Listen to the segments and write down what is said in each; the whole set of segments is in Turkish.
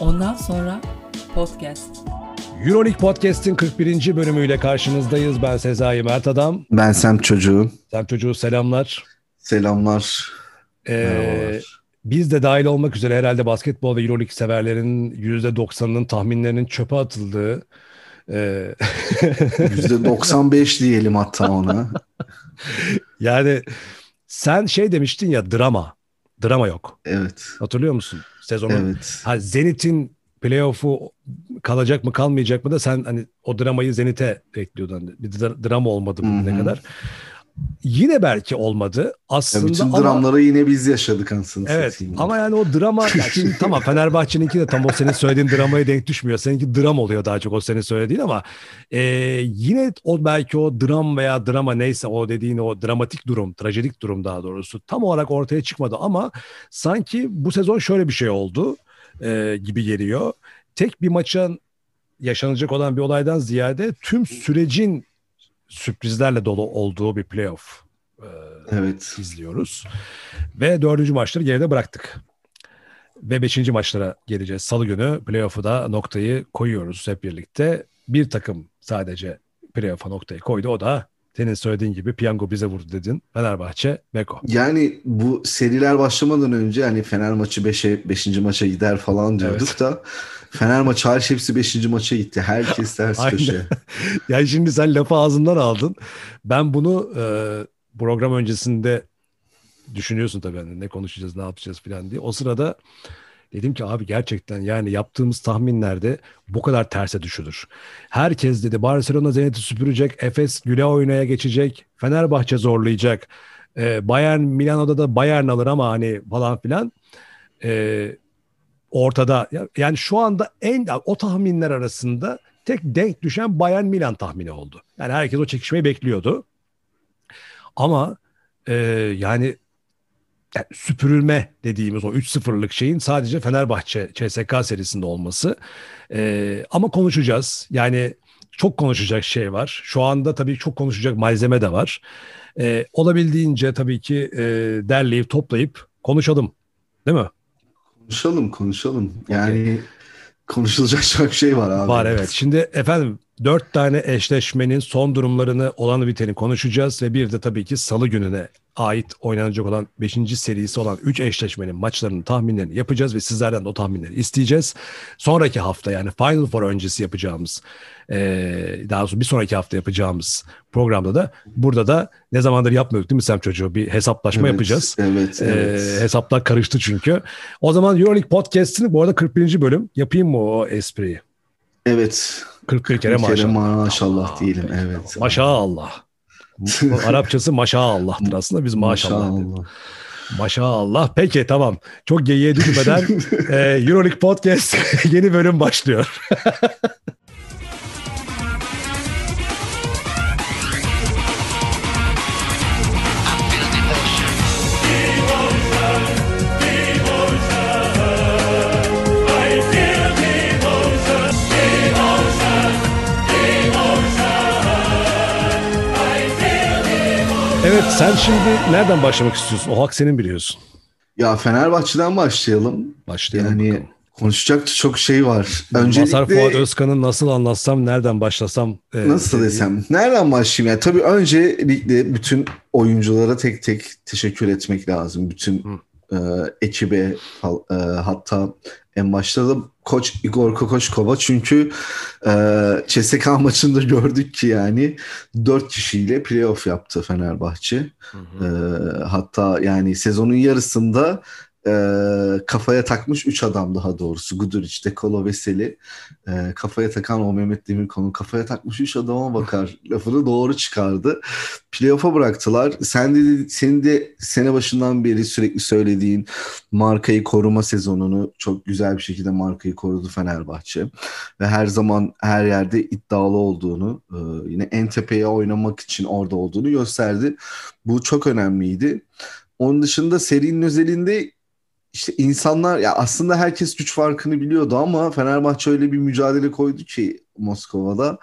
Ondan sonra podcast. Euroleague Podcast'in 41. bölümüyle karşınızdayız. Ben Sezai Mert Adam. Ben Sem Çocuğu. Sem Çocuğu selamlar. Selamlar. Ee, biz de dahil olmak üzere herhalde basketbol ve Euroleague severlerin %90'ının tahminlerinin çöpe atıldığı e... %95 diyelim hatta ona. yani sen şey demiştin ya drama. Drama yok. Evet. Hatırlıyor musun? Sezonun. Evet. Ha, Zenit'in playoff'u kalacak mı kalmayacak mı da sen hani o dramayı Zenit'e bekliyordun. Bir drama olmadı bugüne kadar. Yine belki olmadı. Aslında ya bütün ama, dramları yine biz yaşadık aslında. Evet ama yani o drama yani şimdi tamam Fenerbahçe'ninki de tam o senin söylediğin dramaya denk düşmüyor. Seninki dram oluyor daha çok o senin söylediğin ama e, yine o belki o dram veya drama neyse o dediğin o dramatik durum, trajedik durum daha doğrusu tam olarak ortaya çıkmadı ama sanki bu sezon şöyle bir şey oldu e, gibi geliyor. Tek bir maçın yaşanacak olan bir olaydan ziyade tüm sürecin sürprizlerle dolu olduğu bir playoff e, evet. izliyoruz. Ve dördüncü maçları geride bıraktık. Ve beşinci maçlara geleceğiz. Salı günü playoff'u da noktayı koyuyoruz hep birlikte. Bir takım sadece playoff'a noktayı koydu. O da senin söylediğin gibi piyango bize vurdu dedin. Fenerbahçe, Beko. Yani bu seriler başlamadan önce hani Fener maçı 5'e 5. maça gider falan diyorduk evet. da Fener maçı hariç hepsi 5. maça gitti. Herkes ters köşe. yani şimdi sen lafı ağzından aldın. Ben bunu e, program öncesinde düşünüyorsun tabii hani ne konuşacağız, ne yapacağız falan diye. O sırada Dedim ki abi gerçekten yani yaptığımız tahminlerde bu kadar terse düşülür. Herkes dedi Barcelona Zenit'i süpürecek, Efes güle oynaya geçecek, Fenerbahçe zorlayacak. Ee, Bayern Milano'da da Bayern alır ama hani falan filan. Ee, ortada yani şu anda en o tahminler arasında tek denk düşen Bayern Milan tahmini oldu. Yani herkes o çekişmeyi bekliyordu. Ama e, yani yani süpürülme dediğimiz o 3-0'lık şeyin sadece Fenerbahçe CSK serisinde olması. Ee, ama konuşacağız. Yani çok konuşacak şey var. Şu anda tabii çok konuşacak malzeme de var. Ee, olabildiğince tabii ki e, derleyip toplayıp konuşalım. Değil mi? Konuşalım konuşalım. Yani okay. konuşulacak çok şey var abi. Var evet. Şimdi efendim dört tane eşleşmenin son durumlarını olanı biteni konuşacağız ve bir de tabii ki salı gününe ait oynanacak olan 5. serisi olan 3 eşleşmenin maçlarının tahminlerini yapacağız ve sizlerden de o tahminleri isteyeceğiz. Sonraki hafta yani Final Four öncesi yapacağımız daha sonra bir sonraki hafta yapacağımız programda da burada da ne zamandır yapmıyorduk değil mi Sem çocuğu? Bir hesaplaşma evet, yapacağız. Evet, evet. Ee, hesaplar karıştı çünkü. O zaman Euroleague Podcast'ini bu arada 41. bölüm yapayım mı o espriyi? Evet. 41 kere maşallah. kere maşallah diyelim. Evet. Maşallah. Arapçası maşallah'tır aslında biz maşallah, maşallah. Maşallah. Peki tamam. Çok geyiğe düşmeden e, Euroleague Podcast yeni bölüm başlıyor. Evet sen şimdi nereden başlamak istiyorsun? O hak senin biliyorsun. Ya Fenerbahçe'den başlayalım. Başlayalım yani bakalım. konuşacak çok şey var. Öncelikle Mazhar Fuat Özkan'ı nasıl anlatsam, nereden başlasam? E, nasıl desem? Nereden başlayayım? Yani tabii öncelikle bütün oyunculara tek tek teşekkür etmek lazım. Bütün e, ekibe e, hatta en başta da koç Igor Kokoşkova çünkü e, CSK maçında gördük ki yani dört kişiyle playoff yaptı Fenerbahçe. Hı hı. E, hatta yani sezonun yarısında e, kafaya takmış 3 adam daha doğrusu. Guduric, Dekolo, Veseli. E, kafaya takan o Mehmet Demirkol'un kafaya takmış 3 adama bakar lafını doğru çıkardı. Playoff'a bıraktılar. Sen de senin de sene başından beri sürekli söylediğin markayı koruma sezonunu çok güzel bir şekilde markayı korudu Fenerbahçe. Ve her zaman her yerde iddialı olduğunu, e, yine en tepeye oynamak için orada olduğunu gösterdi. Bu çok önemliydi. Onun dışında serinin özelinde işte insanlar ya aslında herkes güç farkını biliyordu ama Fenerbahçe öyle bir mücadele koydu ki Moskova'da.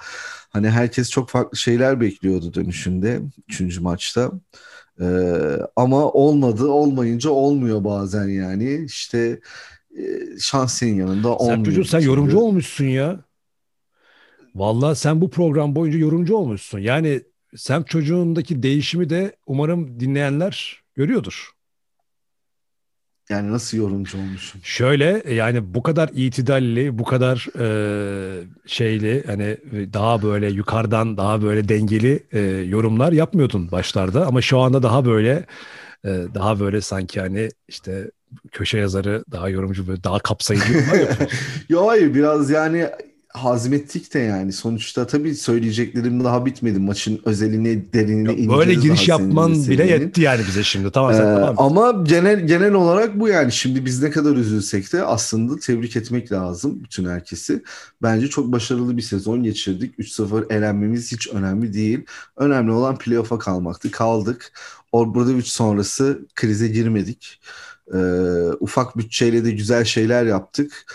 Hani herkes çok farklı şeyler bekliyordu dönüşünde. Üçüncü maçta. Ee, ama olmadı. Olmayınca olmuyor bazen yani. İşte e, şans senin yanında olmuyor. Sen çocuğum sen yorumcu olmuşsun ya. Vallahi sen bu program boyunca yorumcu olmuşsun. Yani sen çocuğundaki değişimi de umarım dinleyenler görüyordur. Yani nasıl yorumcu olmuşum? Şöyle yani bu kadar itidalli, bu kadar e, şeyli hani daha böyle yukarıdan daha böyle dengeli e, yorumlar yapmıyordun başlarda ama şu anda daha böyle e, daha böyle sanki hani işte köşe yazarı, daha yorumcu böyle daha kapsayıcı yorumlar yapıyorsun. Yo hayır biraz yani hazmettik de yani. Sonuçta tabii söyleyeceklerim daha bitmedi. Maçın özeline, derinine ineceğiz Böyle giriş senin yapman bile sevdiğinin. yetti yani bize şimdi. Tamam sen Ee, tamam. ama genel genel olarak bu yani. Şimdi biz ne kadar üzülsek de aslında tebrik etmek lazım bütün herkesi. Bence çok başarılı bir sezon geçirdik. 3-0 elenmemiz hiç önemli değil. Önemli olan playoff'a kalmaktı. Kaldık. Obradoviç sonrası krize girmedik. Ee, ufak bütçeyle de güzel şeyler yaptık.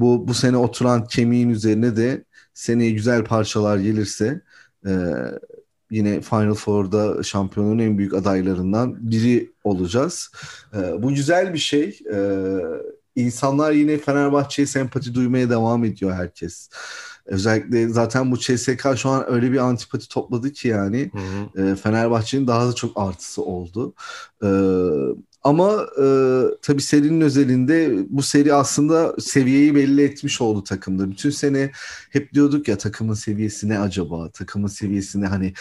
Bu bu sene oturan kemiğin üzerine de seneye güzel parçalar gelirse e, yine Final Four'da şampiyonun en büyük adaylarından biri olacağız. E, bu güzel bir şey. E, insanlar yine Fenerbahçe'ye sempati duymaya devam ediyor herkes. Özellikle zaten bu CSK şu an öyle bir antipati topladı ki yani Hı hı. e, Fenerbahçe'nin daha da çok artısı oldu. E, ama e, tabii serinin özelinde bu seri aslında seviyeyi belli etmiş oldu takımda. Bütün sene hep diyorduk ya takımın seviyesi ne acaba? Takımın seviyesi ne? Hani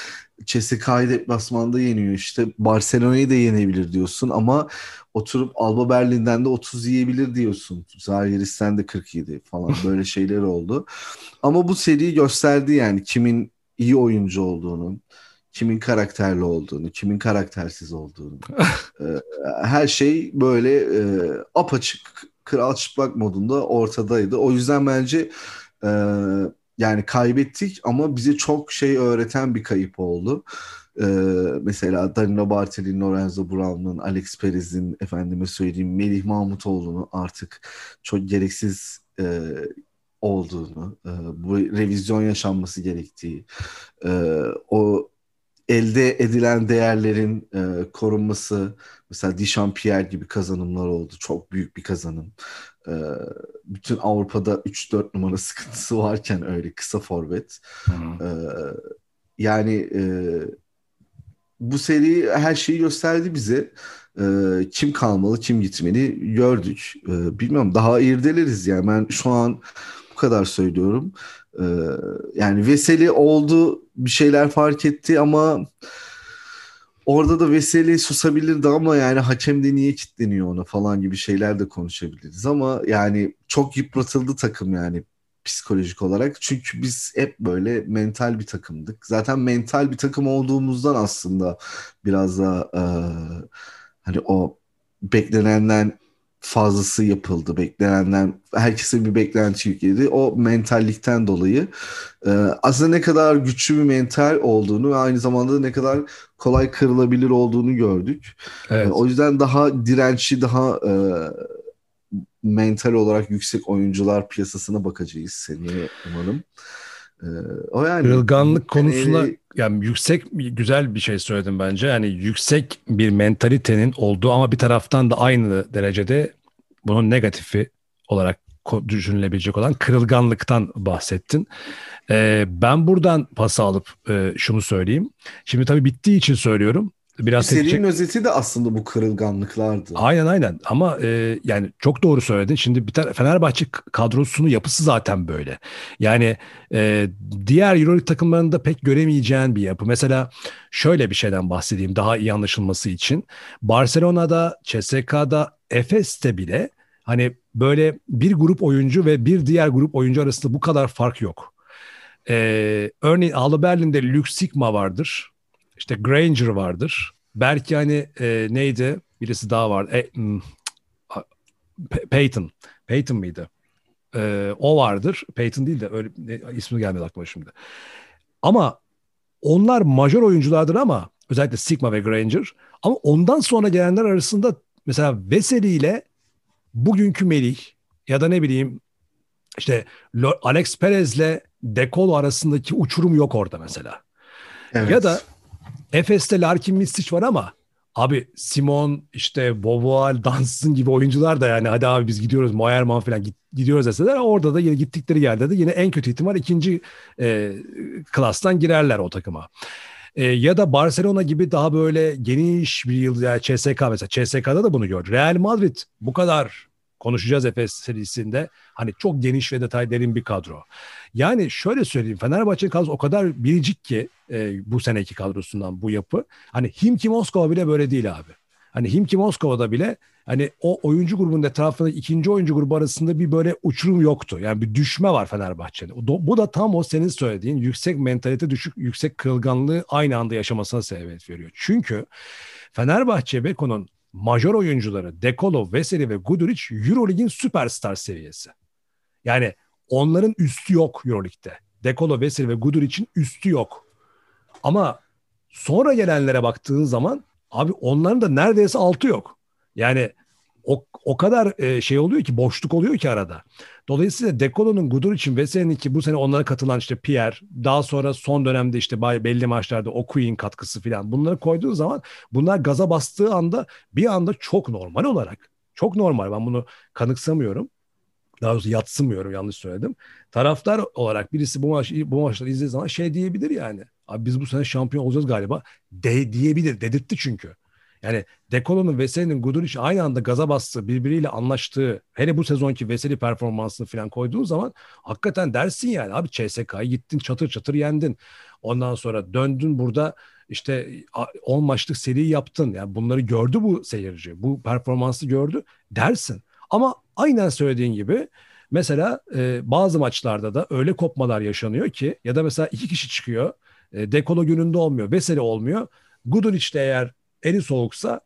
CSK'yı deplasmanda yeniyor işte Barcelona'yı da yenebilir diyorsun ama oturup Alba Berlin'den de 30 yiyebilir diyorsun. Zalgiris'ten de 47 falan böyle şeyler oldu. Ama bu seri gösterdi yani kimin iyi oyuncu olduğunu, kimin karakterli olduğunu, kimin karaktersiz olduğunu. Ee, her şey böyle e, apaçık, kral çıplak modunda ortadaydı. O yüzden bence e, yani kaybettik ama bize çok şey öğreten bir kayıp oldu. Ee, mesela Danilo Bartel'in, Lorenzo Brown'un, Alex Perez'in, efendime söyleyeyim Melih Mahmutoğlu'nun artık çok gereksiz e, olduğunu, e, bu revizyon yaşanması gerektiği, e, o elde edilen değerlerin e, korunması, mesela Dişampierre gibi kazanımlar oldu. Çok büyük bir kazanım. E, bütün Avrupa'da 3-4 numara sıkıntısı varken öyle kısa forvet. E, yani e, bu seri her şeyi gösterdi bize. E, kim kalmalı, kim gitmeli gördük. E, bilmiyorum daha irdeleriz yani. Ben şu an bu kadar söylüyorum. E, yani Veseli oldu, bir şeyler fark etti ama orada da Veseli susabilirdi ama yani hakem de niye kitleniyor ona falan gibi şeyler de konuşabiliriz. Ama yani çok yıpratıldı takım yani psikolojik olarak. Çünkü biz hep böyle mental bir takımdık. Zaten mental bir takım olduğumuzdan aslında biraz da e, hani o beklenenden fazlası yapıldı. Beklenenden herkese bir beklenti yükledi. O mentallikten dolayı e, aslında ne kadar güçlü bir mental olduğunu ve aynı zamanda ne kadar kolay kırılabilir olduğunu gördük. Evet. E, o yüzden daha dirençli, daha e, mental olarak yüksek oyuncular piyasasına bakacağız seneye umarım. E, o yani Kırılganlık konusunda seneye- yani yüksek güzel bir şey söyledim bence. Yani yüksek bir mentalitenin olduğu ama bir taraftan da aynı derecede bunun negatifi olarak düşünülebilecek olan kırılganlıktan bahsettin. Ee, ben buradan pas alıp e, şunu söyleyeyim. Şimdi tabii bittiği için söylüyorum. Biraz tepki serinin özeti de aslında bu kırılganlıklardı. Aynen aynen ama e, yani çok doğru söyledin. Şimdi bir tane Fenerbahçe kadrosunun yapısı zaten böyle. Yani e, diğer Euroleague takımlarında pek göremeyeceğin bir yapı. Mesela şöyle bir şeyden bahsedeyim daha iyi anlaşılması için. Barcelona'da, CSK'da, Efes'te bile hani böyle bir grup oyuncu ve bir diğer grup oyuncu arasında bu kadar fark yok. E, örneğin Alba Berlin'de Luke Sigma vardır. İşte Granger vardır. Belki hani e, neydi? Birisi daha var. E, hmm, a- Pe- Peyton. Peyton mıydı? E, o vardır. Peyton değil de öyle ne, ismi gelmedi aklıma şimdi. Ama onlar majör oyunculardır ama özellikle Sigma ve Granger. Ama ondan sonra gelenler arasında mesela Veseli ile bugünkü Melih ya da ne bileyim işte Alex Perez'le Dekolo arasındaki uçurum yok orada mesela. Evet. Ya da Efes'te Larkin Mistic var ama Abi Simon işte Boboal, Dansın gibi oyuncular da yani hadi abi biz gidiyoruz Moerman falan gidiyoruz deseler orada da yine gittikleri yerde de yine en kötü ihtimal ikinci e, klastan girerler o takıma. E, ya da Barcelona gibi daha böyle geniş bir yıl yani CSK mesela CSK'da da bunu gördü. Real Madrid bu kadar konuşacağız Efes serisinde. Hani çok geniş ve detay derin bir kadro. Yani şöyle söyleyeyim Fenerbahçe kadrosu o kadar biricik ki e, bu seneki kadrosundan bu yapı. Hani Himki Moskova bile böyle değil abi. Hani Himki Moskova'da bile hani o oyuncu grubunun etrafında ikinci oyuncu grubu arasında bir böyle uçurum yoktu. Yani bir düşme var Fenerbahçe'de. Bu da tam o senin söylediğin yüksek mentalite düşük yüksek kırılganlığı aynı anda yaşamasına sebebiyet veriyor. Çünkü Fenerbahçe Beko'nun major oyuncuları Dekolo, Veseli ve Guduric Eurolig'in süperstar seviyesi. Yani onların üstü yok Euroleague'de. Dekolo, Veseli ve Guduric'in üstü yok. Ama sonra gelenlere baktığın zaman abi onların da neredeyse altı yok. Yani o, o kadar e, şey oluyor ki boşluk oluyor ki arada. Dolayısıyla Dekolo'nun Gudur için Veseli'nin ki bu sene onlara katılan işte Pierre daha sonra son dönemde işte belli maçlarda o Queen katkısı falan bunları koyduğun zaman bunlar gaza bastığı anda bir anda çok normal olarak çok normal ben bunu kanıksamıyorum. Daha doğrusu yatsımıyorum yanlış söyledim. Taraftar olarak birisi bu maç bu maçları izlediği zaman şey diyebilir yani. Abi biz bu sene şampiyon olacağız galiba. De diyebilir. Dedirtti çünkü. Yani Dekolo'nun Veseli'nin Guduric aynı anda gaza bastığı, birbiriyle anlaştığı, hele bu sezonki Veseli performansını falan koyduğun zaman hakikaten dersin yani. Abi CSK'yı gittin çatır çatır yendin. Ondan sonra döndün burada işte 10 maçlık seri yaptın. Yani bunları gördü bu seyirci. Bu performansı gördü dersin. Ama aynen söylediğin gibi mesela e, bazı maçlarda da öyle kopmalar yaşanıyor ki ya da mesela iki kişi çıkıyor. E, Dekolo gününde olmuyor. Veseli olmuyor. Guduric de eğer eli soğuksa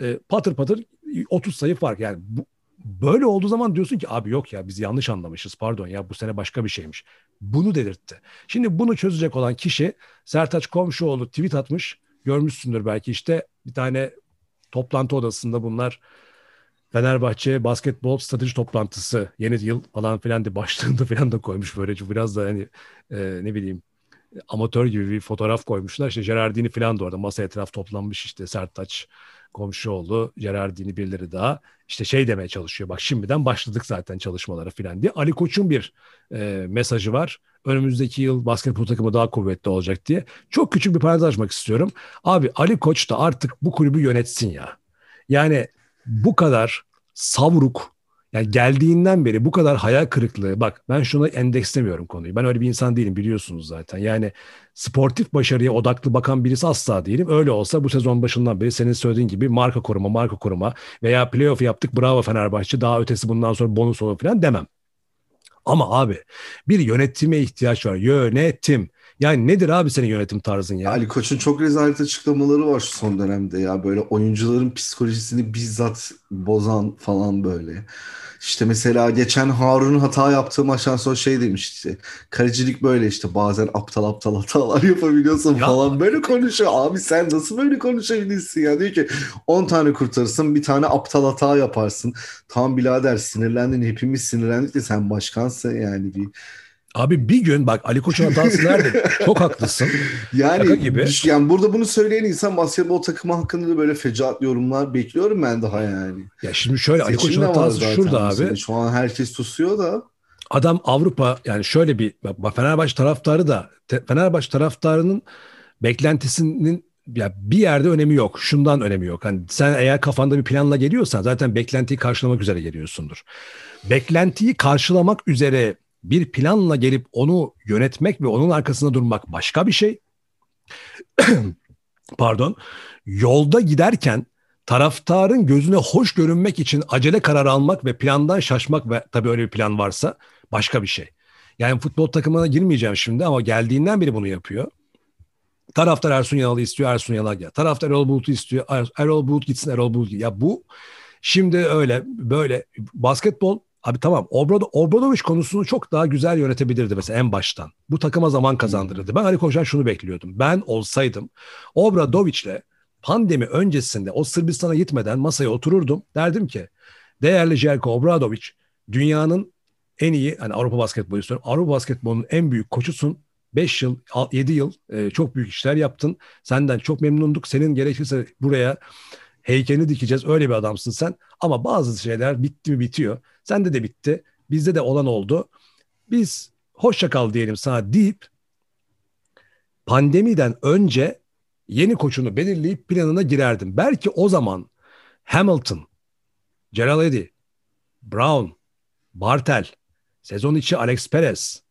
e, patır patır 30 sayı fark. Yani bu, böyle olduğu zaman diyorsun ki abi yok ya biz yanlış anlamışız pardon ya bu sene başka bir şeymiş. Bunu dedirtti. Şimdi bunu çözecek olan kişi Sertaç Komşuoğlu tweet atmış. Görmüşsündür belki işte bir tane toplantı odasında bunlar Fenerbahçe basketbol strateji toplantısı yeni yıl falan filan de başlığında filan da koymuş böylece biraz da hani e, ne bileyim amatör gibi bir fotoğraf koymuşlar. İşte Gerardini falan da orada masa etraf toplanmış işte Sertaç Komşuoğlu, Gerardini birileri daha işte şey demeye çalışıyor. Bak şimdiden başladık zaten çalışmalara falan diye. Ali Koç'un bir e, mesajı var. Önümüzdeki yıl basketbol takımı daha kuvvetli olacak diye. Çok küçük bir parantez açmak istiyorum. Abi Ali Koç da artık bu kulübü yönetsin ya. Yani bu kadar savruk, yani geldiğinden beri bu kadar hayal kırıklığı bak ben şuna endekslemiyorum konuyu. Ben öyle bir insan değilim biliyorsunuz zaten. Yani sportif başarıya odaklı bakan birisi asla değilim. Öyle olsa bu sezon başından beri senin söylediğin gibi marka koruma, marka koruma veya playoff yaptık bravo Fenerbahçe daha ötesi bundan sonra bonus olur falan demem. Ama abi bir yönetime ihtiyaç var. Yönetim. Yani nedir abi senin yönetim tarzın ya? Ali Koç'un çok rezalet açıklamaları var şu son dönemde ya. Böyle oyuncuların psikolojisini bizzat bozan falan böyle. İşte mesela geçen Harun'un hata yaptığı maçtan sonra şey demişti. Kalecilik böyle işte bazen aptal aptal hatalar yapabiliyorsun ya. falan böyle konuşuyor. Abi sen nasıl böyle konuşabilirsin ya? Diyor ki 10 tane kurtarırsın bir tane aptal hata yaparsın. Tamam birader sinirlendin hepimiz sinirlendik de sen başkansın yani bir Abi bir gün bak Ali Koç'un hatası nerede? Çok haklısın. Yani gibi. yani burada bunu söyleyen insan basketbol takımı hakkında da böyle fecaat yorumlar bekliyorum ben daha yani. Ya şimdi şöyle Ali Koç'un hatası şurada abi. Şu an herkes tusuyor da. Adam Avrupa yani şöyle bir Fenerbahçe taraftarı da Fenerbahçe taraftarının beklentisinin ya bir yerde önemi yok. Şundan önemi yok. Hani sen eğer kafanda bir planla geliyorsan zaten beklentiyi karşılamak üzere geliyorsundur. Beklentiyi karşılamak üzere bir planla gelip onu yönetmek ve onun arkasında durmak başka bir şey. Pardon. Yolda giderken taraftarın gözüne hoş görünmek için acele karar almak ve plandan şaşmak ve tabii öyle bir plan varsa başka bir şey. Yani futbol takımına girmeyeceğim şimdi ama geldiğinden beri bunu yapıyor. Taraftar Ersun Yanal'ı istiyor, Ersun Yanal gel. Taraftar Erol Bulut'u istiyor, er-, Erol Bulut gitsin, Erol Bulut. Ya bu şimdi öyle böyle basketbol Abi tamam Obrado, Obradoviç konusunu çok daha güzel yönetebilirdi mesela en baştan. Bu takıma zaman kazandırırdı. Ben Ali Koç'tan şunu bekliyordum. Ben olsaydım Obradoviç'le pandemi öncesinde o Sırbistan'a gitmeden masaya otururdum. Derdim ki değerli Jelko Obradoviç dünyanın en iyi hani Avrupa basketbolu istiyorum. Avrupa basketbolunun en büyük koçusun. 5 yıl, 7 yıl e, çok büyük işler yaptın. Senden çok memnunduk. Senin gerekirse buraya heykelini dikeceğiz. Öyle bir adamsın sen. Ama bazı şeyler bitti mi bitiyor. Sende de bitti. Bizde de olan oldu. Biz hoşça kal diyelim sana deyip pandemiden önce yeni koçunu belirleyip planına girerdim. Belki o zaman Hamilton, Gerald Eddy, Brown, Bartel, sezon içi Alex Perez.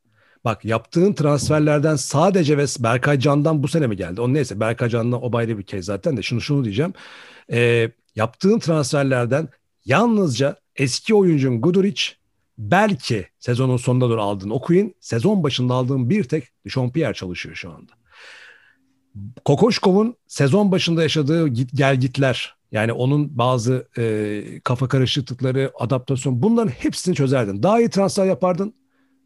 Bak yaptığın transferlerden sadece ve Berkay Can'dan bu sene mi geldi? O neyse Berkay Can'dan o bayrağı bir kez zaten de şunu şunu diyeceğim. Ee, yaptığın transferlerden yalnızca eski oyuncun Guduric belki sezonun sonunda doğru aldığın Okuyun sezon başında aldığın bir tek Jean-Pierre çalışıyor şu anda. Kokoşkov'un sezon başında yaşadığı git, gel gitler yani onun bazı e, kafa karışıklıkları, adaptasyon bunların hepsini çözerdin. Daha iyi transfer yapardın.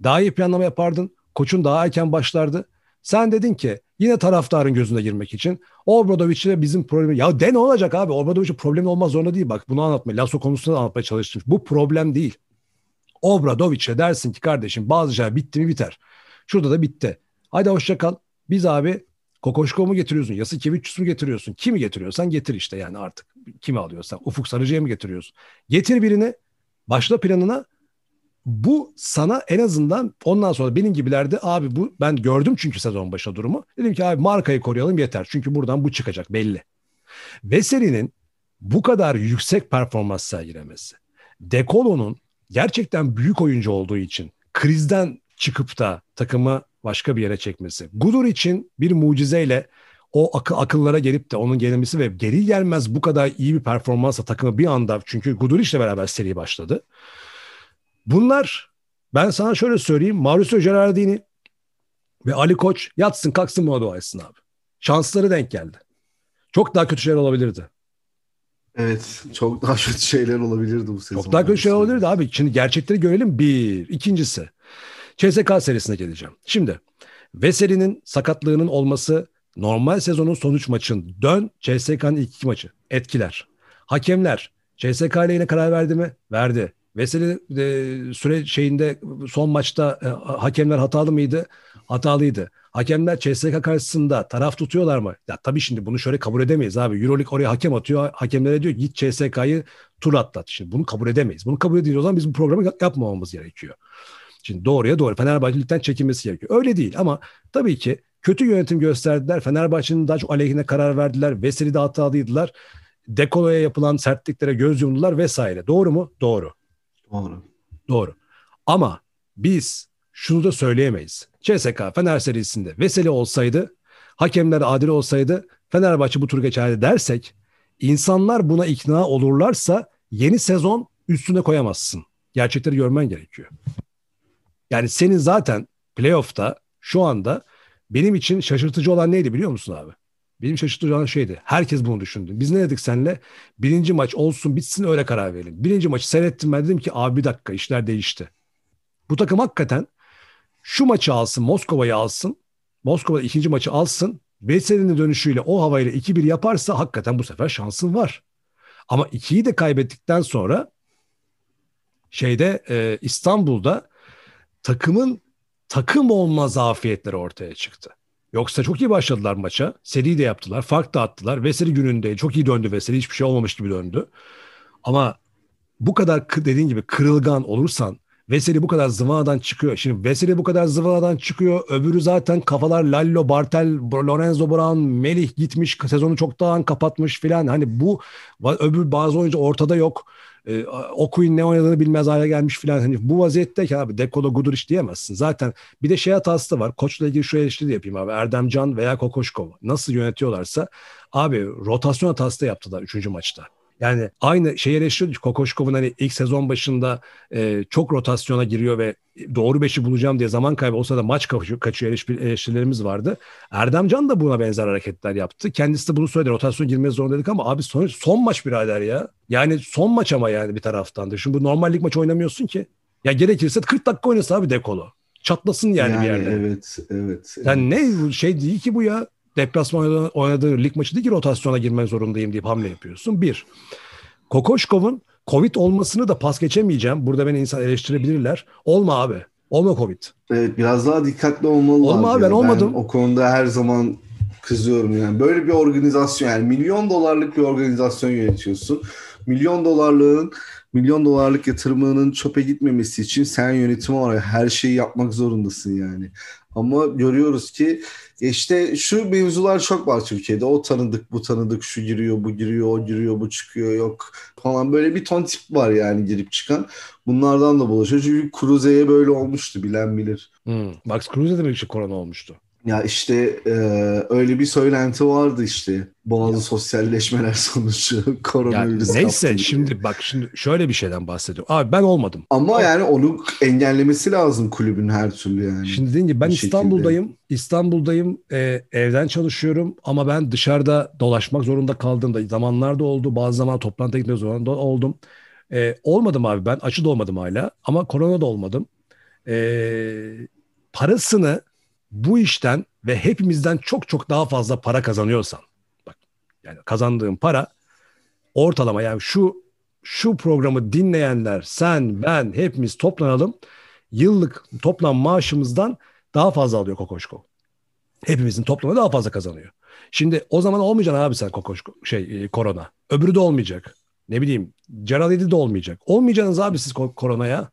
Daha iyi planlama yapardın. Koçun daha erken başlardı. Sen dedin ki yine taraftarın gözüne girmek için Obradoviç ile bizim problemi ya de ne olacak abi Obradoviç'in problemi olmaz zorunda değil bak bunu anlatma Lasso konusunda anlatmaya çalıştım. Bu problem değil. Obradoviç'e dersin ki kardeşim bazı şeyler bitti mi biter. Şurada da bitti. Haydi hoşça kal. Biz abi Kokoşko mu getiriyorsun? Yasikevicius mu getiriyorsun? Kimi getiriyorsan getir işte yani artık. Kimi alıyorsan. Ufuk Sarıcı'ya mı getiriyorsun? Getir birini. Başla planına. Bu sana en azından ondan sonra benim gibilerde abi bu ben gördüm çünkü sezon başında durumu. Dedim ki abi markayı koruyalım yeter. Çünkü buradan bu çıkacak belli. Veseli'nin bu kadar yüksek performans sergilemesi. Dekolo'nun gerçekten büyük oyuncu olduğu için krizden çıkıp da takımı başka bir yere çekmesi. Gudur için bir mucizeyle o akı, akıllara gelip de onun gelmesi ve geri gelmez bu kadar iyi bir performansla takımı bir anda çünkü Guduric ile beraber seri başladı. Bunlar ben sana şöyle söyleyeyim Mauricio Gerardini ve Ali Koç yatsın kalksın buna dua etsin abi. Şansları denk geldi. Çok daha kötü şeyler olabilirdi. Evet çok daha kötü şeyler olabilirdi bu sezon. Çok daha kötü şeyler olabilirdi abi. Şimdi gerçekleri görelim bir. İkincisi CSK serisine geleceğim. Şimdi Veseli'nin sakatlığının olması normal sezonun sonuç maçın dön CSK'nın ilk iki maçı etkiler. Hakemler CSK ile yine karar verdi mi? Verdi. Veseli e, süre şeyinde son maçta e, hakemler hatalı mıydı? Hatalıydı. Hakemler CSK karşısında taraf tutuyorlar mı? Ya tabii şimdi bunu şöyle kabul edemeyiz abi. Euroleague oraya hakem atıyor. Hakemlere diyor git CSK'yı tur atlat. Şimdi bunu kabul edemeyiz. Bunu kabul ediyoruz o zaman biz bu programı yapmamamız gerekiyor. Şimdi doğruya doğru Fenerbahçelikten çekinmesi gerekiyor. Öyle değil ama tabii ki kötü yönetim gösterdiler. Fenerbahçe'nin daha çok aleyhine karar verdiler. Veseli de hatalıydılar. Dekolo'ya yapılan sertliklere göz yumdular vesaire. Doğru mu? Doğru. Doğru. Doğru. Ama biz şunu da söyleyemeyiz. CSK Fener serisinde Veseli olsaydı, hakemler adil olsaydı Fenerbahçe bu tur geçerdi dersek insanlar buna ikna olurlarsa yeni sezon üstüne koyamazsın. Gerçekleri görmen gerekiyor. Yani senin zaten playoff'ta şu anda benim için şaşırtıcı olan neydi biliyor musun abi? Benim şaşırtıcı şeydi. Herkes bunu düşündü. Biz ne dedik senle? Birinci maç olsun bitsin öyle karar verelim. Birinci maçı seyrettim ben dedim ki abi bir dakika işler değişti. Bu takım hakikaten şu maçı alsın Moskova'yı alsın. Moskova ikinci maçı alsın. Veseli'nin dönüşüyle o havayla 2-1 yaparsa hakikaten bu sefer şansın var. Ama 2'yi de kaybettikten sonra şeyde e, İstanbul'da takımın takım olma zafiyetleri ortaya çıktı. Yoksa çok iyi başladılar maça. Seri de yaptılar. Fark da attılar. Veseli gününde çok iyi döndü Veseli. Hiçbir şey olmamış gibi döndü. Ama bu kadar dediğin gibi kırılgan olursan Veseli bu kadar zıvanadan çıkıyor. Şimdi Veseli bu kadar zıvanadan çıkıyor. Öbürü zaten kafalar Lallo, Bartel, Lorenzo Brown, Melih gitmiş. Sezonu çoktan kapatmış filan. Hani bu öbür bazı oyuncu ortada yok e, Okuyun ne oynadığını bilmez hale gelmiş filan. Hani bu vaziyetteyken abi Dekolo Guduric diyemezsin. Zaten bir de şey hatası da var. Koçla ilgili şu eleştiri yapayım abi. Erdemcan veya Kokoşkov nasıl yönetiyorlarsa abi rotasyon hatası da yaptılar 3. maçta. Yani aynı şey eleştiriyor. Kokoşkov'un hani ilk sezon başında e, çok rotasyona giriyor ve doğru beşi bulacağım diye zaman kaybı olsa da maç kaçıyor, kaçıyor eleştirilerimiz vardı. Erdemcan da buna benzer hareketler yaptı. Kendisi de bunu söyledi. Rotasyon girmeye zorladık ama abi son, son maç birader ya. Yani son maç ama yani bir taraftan da. Şimdi bu normal lig maç oynamıyorsun ki. Ya gerekirse 40 dakika oynasın abi dekolo. Çatlasın yani, yani bir yerde. Evet, evet. Yani evet. ne şey değil ki bu ya deplasman oynadığı, lig maçı değil ki rotasyona girmek zorundayım deyip hamle yapıyorsun. Bir, Kokoşkov'un Covid olmasını da pas geçemeyeceğim. Burada beni insan eleştirebilirler. Olma abi. Olma Covid. Evet, biraz daha dikkatli olmalı. Olma abi, ben olmadım. o konuda her zaman kızıyorum yani. Böyle bir organizasyon yani milyon dolarlık bir organizasyon yönetiyorsun. Milyon dolarlığın milyon dolarlık yatırımının çöpe gitmemesi için sen yönetim olarak her şeyi yapmak zorundasın yani. Ama görüyoruz ki işte şu mevzular çok var Türkiye'de. O tanıdık, bu tanıdık, şu giriyor, bu giriyor, o giriyor, bu çıkıyor, yok falan. Böyle bir ton tip var yani girip çıkan. Bunlardan da bulaşıyor. Çünkü Cruze'ye böyle olmuştu bilen bilir. Hmm. Max Cruze'de de bir şey korona olmuştu. Ya işte e, öyle bir söylenti vardı işte. Bazı ya. sosyalleşmeler sonucu koronavirüs yani Neyse kaptı. şimdi bak şimdi şöyle bir şeyden bahsediyorum. Abi ben olmadım. Ama yani onu engellemesi lazım kulübün her türlü yani. Şimdi gibi ben İstanbul'dayım. Şekilde. İstanbul'dayım. E, evden çalışıyorum ama ben dışarıda dolaşmak zorunda kaldığımda zamanlarda oldu. Bazı zaman toplantıya gitmek zorunda oldum. E, olmadım abi ben. Açı da olmadım hala. Ama korona da olmadım. E, parasını bu işten ve hepimizden çok çok daha fazla para kazanıyorsan bak yani kazandığın para ortalama yani şu şu programı dinleyenler sen ben hepimiz toplanalım yıllık toplam maaşımızdan daha fazla alıyor Kokoşko. Hepimizin toplamı daha fazla kazanıyor. Şimdi o zaman olmayacak abi sen Kokoşko şey e, korona. Öbürü de olmayacak. Ne bileyim Ceralidi de olmayacak. Olmayacaksınız abi siz koronaya.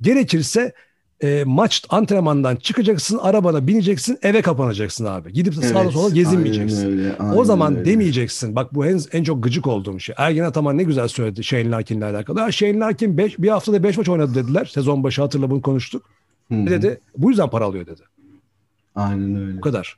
Gerekirse e, maç antrenmandan çıkacaksın, arabana bineceksin, eve kapanacaksın abi. Gidip evet, sağda sola gezinmeyeceksin. Öyle, o zaman öyle. demeyeceksin. Bak bu en, en çok gıcık olduğum şey. Ergen Ataman ne güzel söyledi Shane Larkin'le alakalı. Ha, Shane Larkin beş, bir haftada 5 maç oynadı dediler. Sezon başı hatırla bunu konuştuk. Ne dedi? Bu yüzden para alıyor dedi. Aynen öyle. Bu kadar.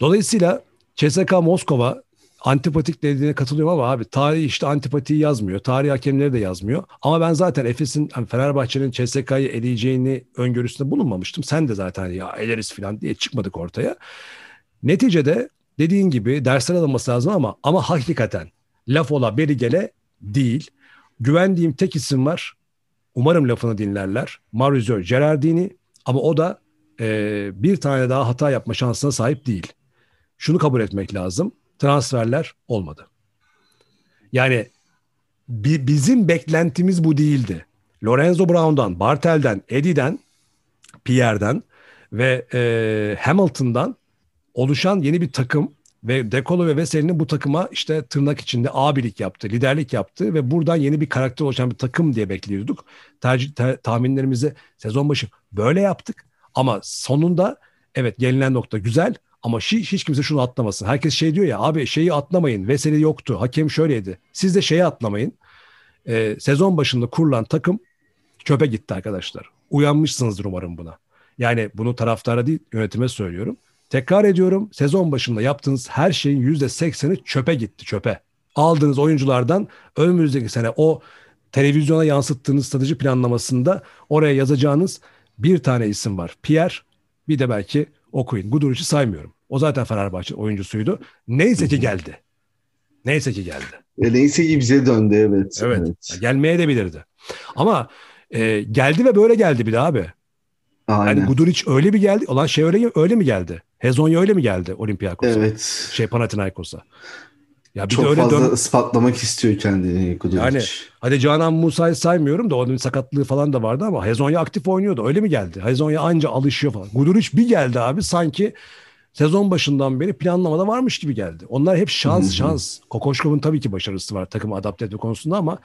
Dolayısıyla CSK Moskova antipatik dediğine katılıyorum ama abi tarih işte antipatiyi yazmıyor. Tarih hakemleri de yazmıyor. Ama ben zaten Efes'in hani Fenerbahçe'nin CSK'yı eleyeceğini öngörüsünde bulunmamıştım. Sen de zaten ya eleriz falan diye çıkmadık ortaya. Neticede dediğin gibi dersler alınması lazım ama ama hakikaten laf ola beri gele değil. Güvendiğim tek isim var. Umarım lafını dinlerler. Mauricio Gerardini ama o da e, bir tane daha hata yapma şansına sahip değil. Şunu kabul etmek lazım transferler olmadı. Yani bi, bizim beklentimiz bu değildi. Lorenzo Brown'dan, Bartel'den, Eddie'den, Pierre'den ve e, Hamilton'dan oluşan yeni bir takım ve Dekolo ve Veseli'nin bu takıma işte tırnak içinde abilik yaptı, liderlik yaptı ve buradan yeni bir karakter oluşan bir takım diye bekliyorduk. Tercih, ter, tahminlerimizi sezon başı böyle yaptık ama sonunda evet gelinen nokta güzel ama hiç, hiç kimse şunu atlamasın. Herkes şey diyor ya abi şeyi atlamayın. Veseli yoktu. Hakem şöyleydi. Siz de şeyi atlamayın. Ee, sezon başında kurulan takım çöpe gitti arkadaşlar. Uyanmışsınızdır umarım buna. Yani bunu taraftara değil yönetime söylüyorum. Tekrar ediyorum sezon başında yaptığınız her şeyin yüzde sekseni çöpe gitti çöpe. Aldığınız oyunculardan önümüzdeki sene o televizyona yansıttığınız strateji planlamasında oraya yazacağınız bir tane isim var. Pierre bir de belki okuyun. Guduric'i saymıyorum. O zaten Fenerbahçe oyuncusuydu. Neyse ki geldi. Neyse ki geldi. E, neyse ki bize döndü evet. Evet. evet. Gelmeye de bilirdi. Ama e, geldi ve böyle geldi bir de abi. Aynen. Yani Guduric öyle bir geldi. Olan şey öyle öyle mi geldi? Hezonya öyle mi geldi Olympiakos'a? Evet. Şey Panathinaikos'a. Ya bir Çok de öyle fazla dön... ispatlamak istiyor kendini Guduric. Yani hadi Canan Musa'yı saymıyorum da onun sakatlığı falan da vardı ama Hezonya aktif oynuyordu. Öyle mi geldi? Hezonya anca alışıyor falan. Guduric bir geldi abi sanki sezon başından beri planlamada varmış gibi geldi. Onlar hep şans şans. Kokoşkov'un tabii ki başarısı var takımı adapte etme konusunda ama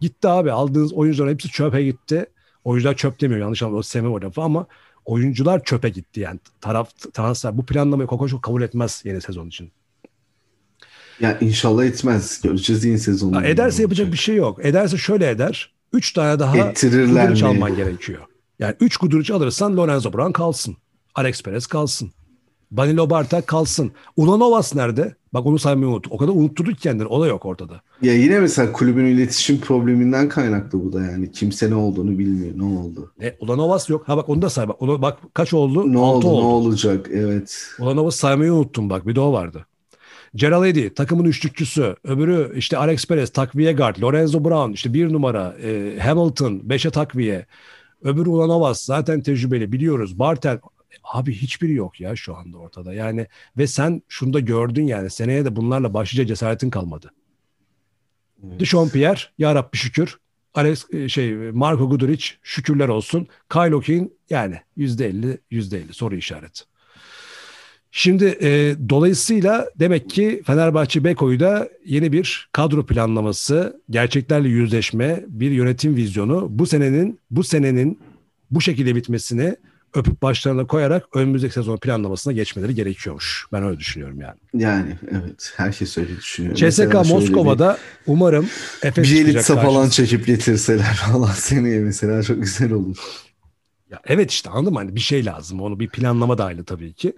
gitti abi. Aldığınız oyuncuların hepsi çöpe gitti. Oyuncular çöp demiyor yanlış anlamadım. Sevmem o lafı ama oyuncular çöpe gitti yani. Taraf transfer bu planlamayı Kokoşkov kabul etmez yeni sezon için. Ya inşallah etmez. Göreceğiz yeni sezonda. Ederse yapacak bir şey yok. Ederse şöyle eder. Üç tane daha Guduric alman gerekiyor. Yani üç Guduric alırsan Lorenzo Brown kalsın. Alex Perez kalsın. Danilo Bartak kalsın. Ulanovas nerede? Bak onu saymayı unut. O kadar unutturduk kendini. O da yok ortada. Ya yine mesela kulübün iletişim probleminden kaynaklı bu da yani. Kimse ne olduğunu bilmiyor. Ne oldu? E, Ulanovas yok. Ha bak onu da say. Bak, onu, bak kaç oldu? Ne oldu, oldu? Ne olacak? Evet. Ulanovas saymayı unuttum bak. Bir de o vardı. Gerald Eddy takımın üçlükçüsü. Öbürü işte Alex Perez takviye guard. Lorenzo Brown işte bir numara. E, Hamilton beşe takviye. Öbürü Ulanovas zaten tecrübeli biliyoruz. Bartel Abi hiçbiri yok ya şu anda ortada. Yani ve sen şunu da gördün yani seneye de bunlarla başlıca cesaretin kalmadı. Evet. Dishon Pierre ya Rabbi şükür Alex e, şey Marco Guduric şükürler olsun. Kyle O'Keefe yani %50 %50 soru işareti. Şimdi e, dolayısıyla demek ki Fenerbahçe Beko'yu da yeni bir kadro planlaması, gerçeklerle yüzleşme, bir yönetim vizyonu bu senenin bu senenin bu şekilde bitmesini öpüp başlarına koyarak önümüzdeki sezon planlamasına geçmeleri gerekiyormuş. Ben öyle düşünüyorum yani. Yani evet herkes öyle düşünüyor. CSK Mesela şöyle Moskova'da umarım Efes bir elitse falan çekip getirseler falan seneye mesela çok güzel olur. Ya evet işte anladın mı? Hani bir şey lazım. Onu bir planlama dahili tabii ki.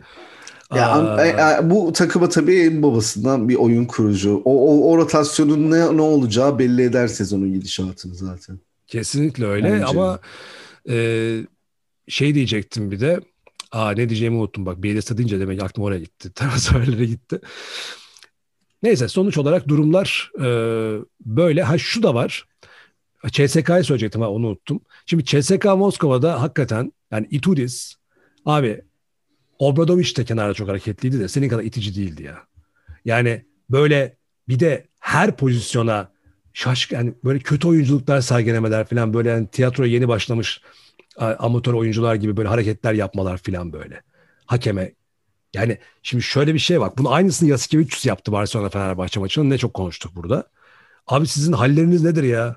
Ya, Aa, e, e, bu takıma tabii en babasından bir oyun kurucu. O, o, o rotasyonun ne, ne olacağı belli eder sezonun gidişatını zaten. Kesinlikle öyle Bence. ama e, şey diyecektim bir de. Aa ne diyeceğimi unuttum bak. Bielitsa deyince demek aklım oraya gitti. Transferlere gitti. Neyse sonuç olarak durumlar e, böyle. Ha şu da var. CSK'yı söyleyecektim ha onu unuttum. Şimdi CSK Moskova'da hakikaten yani Itudis abi Obradoviç de kenarda çok hareketliydi de senin kadar itici değildi ya. Yani böyle bir de her pozisyona şaşkın yani böyle kötü oyunculuklar sergilemeler falan böyle yani tiyatroya yeni başlamış amatör oyuncular gibi böyle hareketler yapmalar falan böyle. Hakeme yani şimdi şöyle bir şey bak. Bunun aynısını Yasikevicius yaptı Barcelona Fenerbahçe maçında. Ne çok konuştuk burada. Abi sizin halleriniz nedir ya?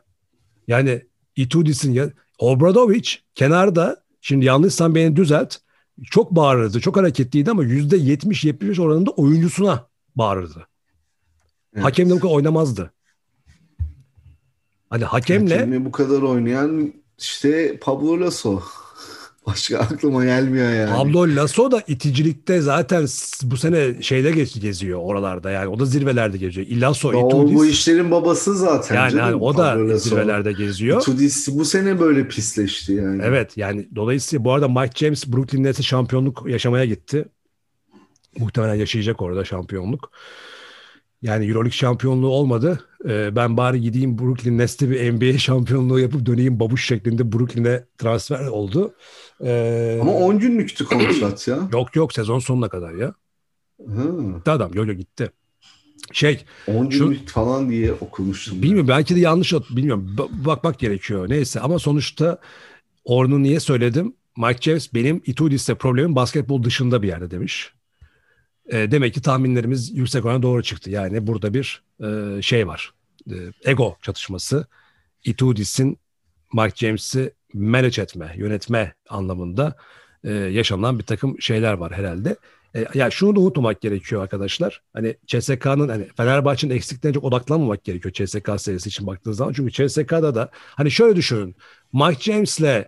Yani Itudis'in ya Obradoviç kenarda şimdi yanlışsam beni düzelt. Çok bağırırdı. Çok hareketliydi ama %70-75 oranında oyuncusuna bağırırdı. Evet. Hakemle bu kadar oynamazdı. Hani hakemle Hakemle bu kadar oynayan işte Pablo Lasso. Başka aklıma gelmiyor yani. Pablo Lasso da iticilikte zaten bu sene şeyde gez- geziyor oralarda yani. O da zirvelerde geziyor. Ilasso, Ya o Itudis. bu işlerin babası zaten. yani, canım, yani o Pablo da Lasso. zirvelerde geziyor. Itudis bu sene böyle pisleşti yani. Evet yani dolayısıyla bu arada Mike James Brooklyn Nets'e şampiyonluk yaşamaya gitti. Muhtemelen yaşayacak orada şampiyonluk. Yani Euroleague şampiyonluğu olmadı. Ee, ben bari gideyim Brooklyn Nets'te bir NBA şampiyonluğu yapıp döneyim babuş şeklinde Brooklyn'e transfer oldu. Ee, Ama 10 günlüktü kontrat ya. Yok yok sezon sonuna kadar ya. Hı. Gitti adam yo yo gitti. Şey 10 Şu- günlük falan diye okumuştum. bilmiyorum belki de yanlış bilmiyorum Ba- bakmak gerekiyor neyse ama sonuçta onu niye söyledim? Mike James benim Itudis'te problemim basketbol dışında bir yerde demiş. E, demek ki tahminlerimiz yüksek orana doğru çıktı. Yani burada bir e, şey var. E, ego çatışması. Itudis'in Mike James'i manage etme, yönetme anlamında e, yaşanan bir takım şeyler var herhalde. E, ya şunu da unutmamak gerekiyor arkadaşlar. Hani CSK'nın hani Fenerbahçe'nin eksiklerine çok odaklanmamak gerekiyor CSK serisi için baktığınız zaman. Çünkü CSK'da da hani şöyle düşünün. Mike James'le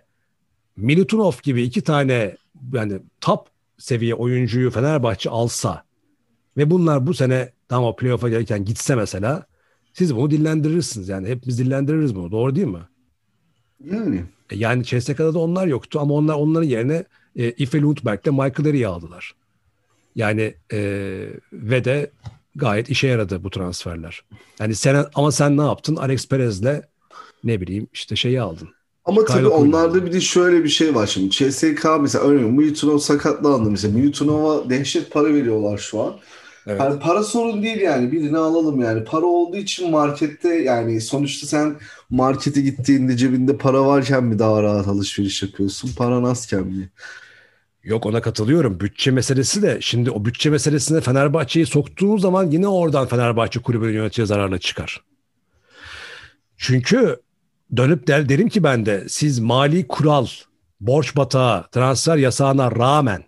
Milutinov gibi iki tane yani top seviye oyuncuyu Fenerbahçe alsa ve bunlar bu sene tam o playoff'a gelirken gitse mesela siz bunu dillendirirsiniz. Yani hepimiz dillendiririz bunu. Doğru değil mi? Yani E, Yani CSK'da da onlar yoktu ama onlar onların yerine e, Ife Lundberg'le Michael Erik'i aldılar. Yani e, ve de gayet işe yaradı bu transferler. Yani sen ama sen ne yaptın? Alex Perez'le ne bileyim işte şeyi aldın. Ama Kyle tabii onlarda bir de şöyle bir şey var şimdi. CSK mesela örneğin Milutinov sakatlandı mesela. Milutinov'a dehşet para veriyorlar şu an. Evet. Yani para sorun değil yani birini alalım yani. Para olduğu için markette yani sonuçta sen markete gittiğinde cebinde para varken mi daha rahat alışveriş yapıyorsun? Paran azken mi? Yok ona katılıyorum. Bütçe meselesi de şimdi o bütçe meselesine Fenerbahçe'yi soktuğun zaman yine oradan Fenerbahçe kulübünün yönetici zararına çıkar. Çünkü dönüp der, derim ki ben de siz mali kural, borç batağı, transfer yasağına rağmen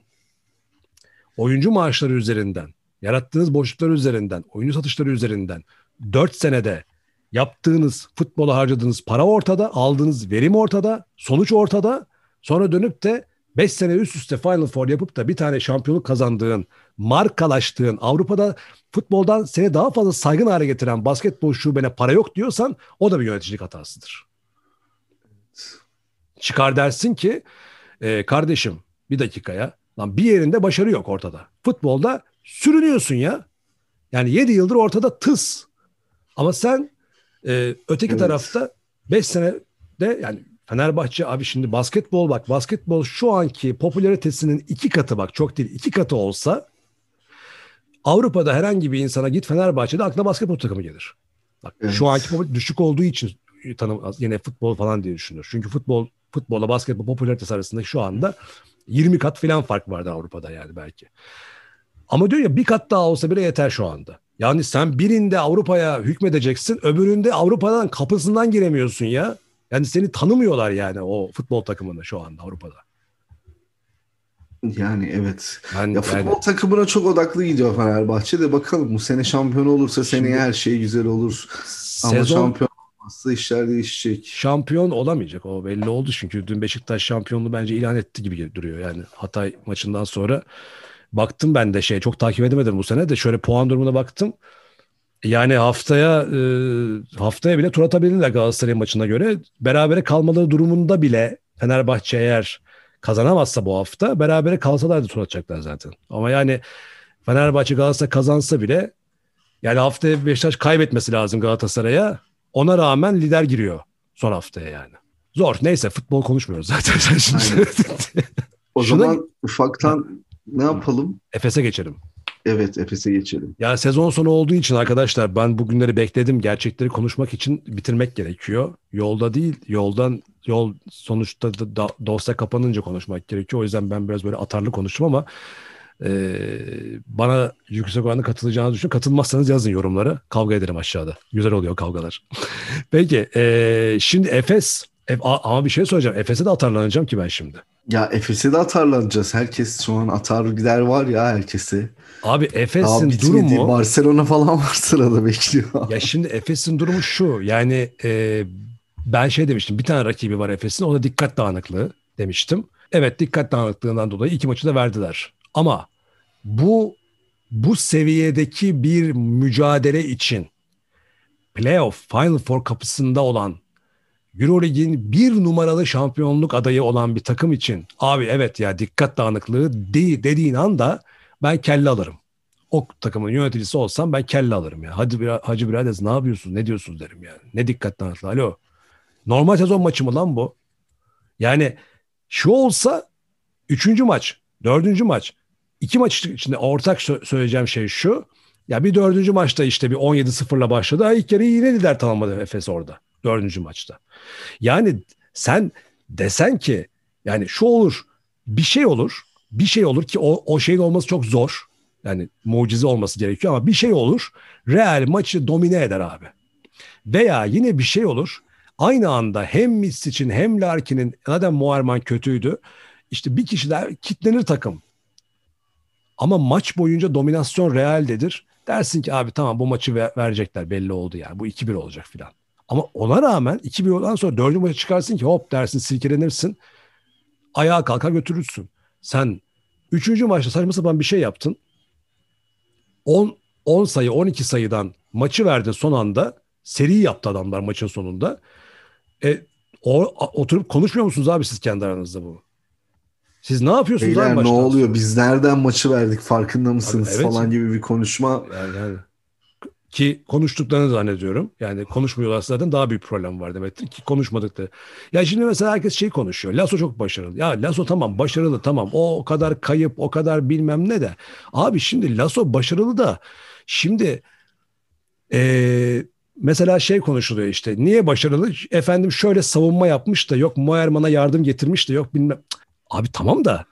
oyuncu maaşları üzerinden, yarattığınız boşluklar üzerinden, oyuncu satışları üzerinden 4 senede yaptığınız, futbola harcadığınız para ortada, aldığınız verim ortada, sonuç ortada. Sonra dönüp de 5 sene üst üste Final Four yapıp da bir tane şampiyonluk kazandığın, markalaştığın, Avrupa'da futboldan seni daha fazla saygın hale getiren basketbol şubene para yok diyorsan o da bir yöneticilik hatasıdır. Çıkar dersin ki e, kardeşim bir dakikaya lan bir yerinde başarı yok ortada. Futbolda sürünüyorsun ya. Yani 7 yıldır ortada tıs. Ama sen e, öteki Evet. tarafta 5 senede yani Fenerbahçe abi şimdi basketbol bak basketbol şu anki popülaritesinin iki katı bak çok değil iki katı olsa Avrupa'da herhangi bir insana git Fenerbahçe'de aklına basketbol takımı gelir. Bak Evet. şu anki düşük olduğu için tanım yine futbol falan diye düşünür. Çünkü futbol futbolla basketbol popülaritesi arasında şu anda 20 kat falan fark vardı Avrupa'da yani belki. Ama diyor ya bir kat daha olsa bile yeter şu anda. Yani sen birinde Avrupa'ya hükmedeceksin, öbüründe Avrupa'dan kapısından giremiyorsun ya. Yani seni tanımıyorlar yani o futbol takımında şu anda Avrupa'da. Yani evet. Ben, Ya futbol yani, takımına çok odaklı gidiyor Fenerbahçe de bakalım bu sene şampiyon olursa Şimdi- her şey güzel olur. Ama sezon şampiyon olmazsa işler değişecek. şampiyon olamayacak. O belli oldu çünkü. Dün Beşiktaş şampiyonluğu bence ilan etti gibi duruyor. Yani Hatay maçından sonra baktım ben de şey çok takip edemedim bu sene de. Şöyle puan durumuna baktım. Yani haftaya e, haftaya bile tur atabilirler Galatasaray maçına göre. Berabere kalmaları durumunda bile Fenerbahçe eğer kazanamazsa bu hafta berabere kalsalar da tur atacaklar zaten. Ama yani Fenerbahçe Galatasaray kazansa bile yani haftaya Beşiktaş kaybetmesi lazım Galatasaray'a ona rağmen lider giriyor son haftaya yani. Zor. Neyse futbol konuşmuyoruz zaten. Sen şimdi. O Şuna- zaman ufaktan ne yapalım? Efes'e geçelim. Evet Efes'e geçelim. Ya sezon sonu olduğu için arkadaşlar ben bugünleri bekledim. Gerçekleri konuşmak için bitirmek gerekiyor. Yolda değil, yoldan yol sonuçta da, da- dosya kapanınca konuşmak gerekiyor. O yüzden ben biraz böyle atarlı konuştum ama e, bana yüksek oranda katılacağını düşünüyorum. Katılmazsanız yazın yorumlara. Kavga ederim aşağıda. Güzel oluyor kavgalar. Peki e, şimdi Efes Ef- a- ama bir şey söyleyeceğim. Efes'e de atarlanacağım ki ben şimdi. Ya Efes'e de atarlanacağız. Herkes şu an atar gider var ya herkese. Abi Efes'in durumu Barcelona falan var sırada bekliyor. Ya şimdi Efes'in durumu şu. Yani e, ben şey demiştim. Bir tane rakibi var Efes'in. O da dikkat dağınıklığı demiştim. Evet dikkat dağınıklığından dolayı iki maçı da verdiler. Ama bu bu seviyedeki bir mücadele için playoff, Final Four kapısında olan Eurolig'in bir numaralı şampiyonluk adayı olan bir takım için abi evet ya dikkat dağınıklığı değil dediğin anda ben kelle alırım o takımın yöneticisi olsam ben kelle alırım ya. Hadi bir Hacı Biradez ne yapıyorsunuz? Ne diyorsunuz derim yani. Ne dikkat dağınıklığı. Alo. Normal sezon maçı mı lan bu? Yani şu olsa üçüncü maç, dördüncü maç, iki maç içinde ortak sö- söyleyeceğim şey şu. Ya bir dördüncü maçta işte bir 17-0'la başladı. Ha, ilk yarı yine lider tamamladı Efes orada. Dördüncü maçta. Yani sen desen ki yani şu olur bir şey olur. Bir şey olur ki o, o şeyin olması çok zor. Yani mucize olması gerekiyor ama bir şey olur. Real maçı domine eder abi. Veya yine bir şey olur. Aynı anda hem Misic'in hem Larkin'in zaten Muarman kötüydü. İşte bir kişi daha kitlenir takım. Ama maç boyunca dominasyon Real'dedir. Dersin ki abi tamam bu maçı ver- verecekler belli oldu yani. Bu 2-1 olacak filan. Ama ona rağmen 2-1 olduktan sonra dördüncü maça çıkarsın ki hop dersin silkelenirsin. Ayağa kalkar götürürsün. Sen üçüncü maçta saçma sapan bir şey yaptın. 10, 10 sayı 12 sayıdan maçı verdin son anda. Seri yaptı adamlar maçın sonunda. E, o, oturup konuşmuyor musunuz abi siz kendi aranızda bu? Siz ne yapıyorsunuz Beyler ne oluyor? sonra? Biz nereden maçı verdik farkında mısınız Abi, evet falan gibi bir konuşma. Yani, yani. Ki konuştuklarını zannediyorum. Yani konuşmuyorlarsa zaten daha büyük problem var demektir ki konuşmadıkları. Ya şimdi mesela herkes şey konuşuyor. Lasso çok başarılı. Ya Lasso tamam başarılı tamam. O, o kadar kayıp o kadar bilmem ne de. Abi şimdi Lasso başarılı da şimdi eee, mesela şey konuşuluyor işte. Niye başarılı? Efendim şöyle savunma yapmış da yok Moerman'a yardım getirmiş de yok bilmem. Cık, Abi tamam da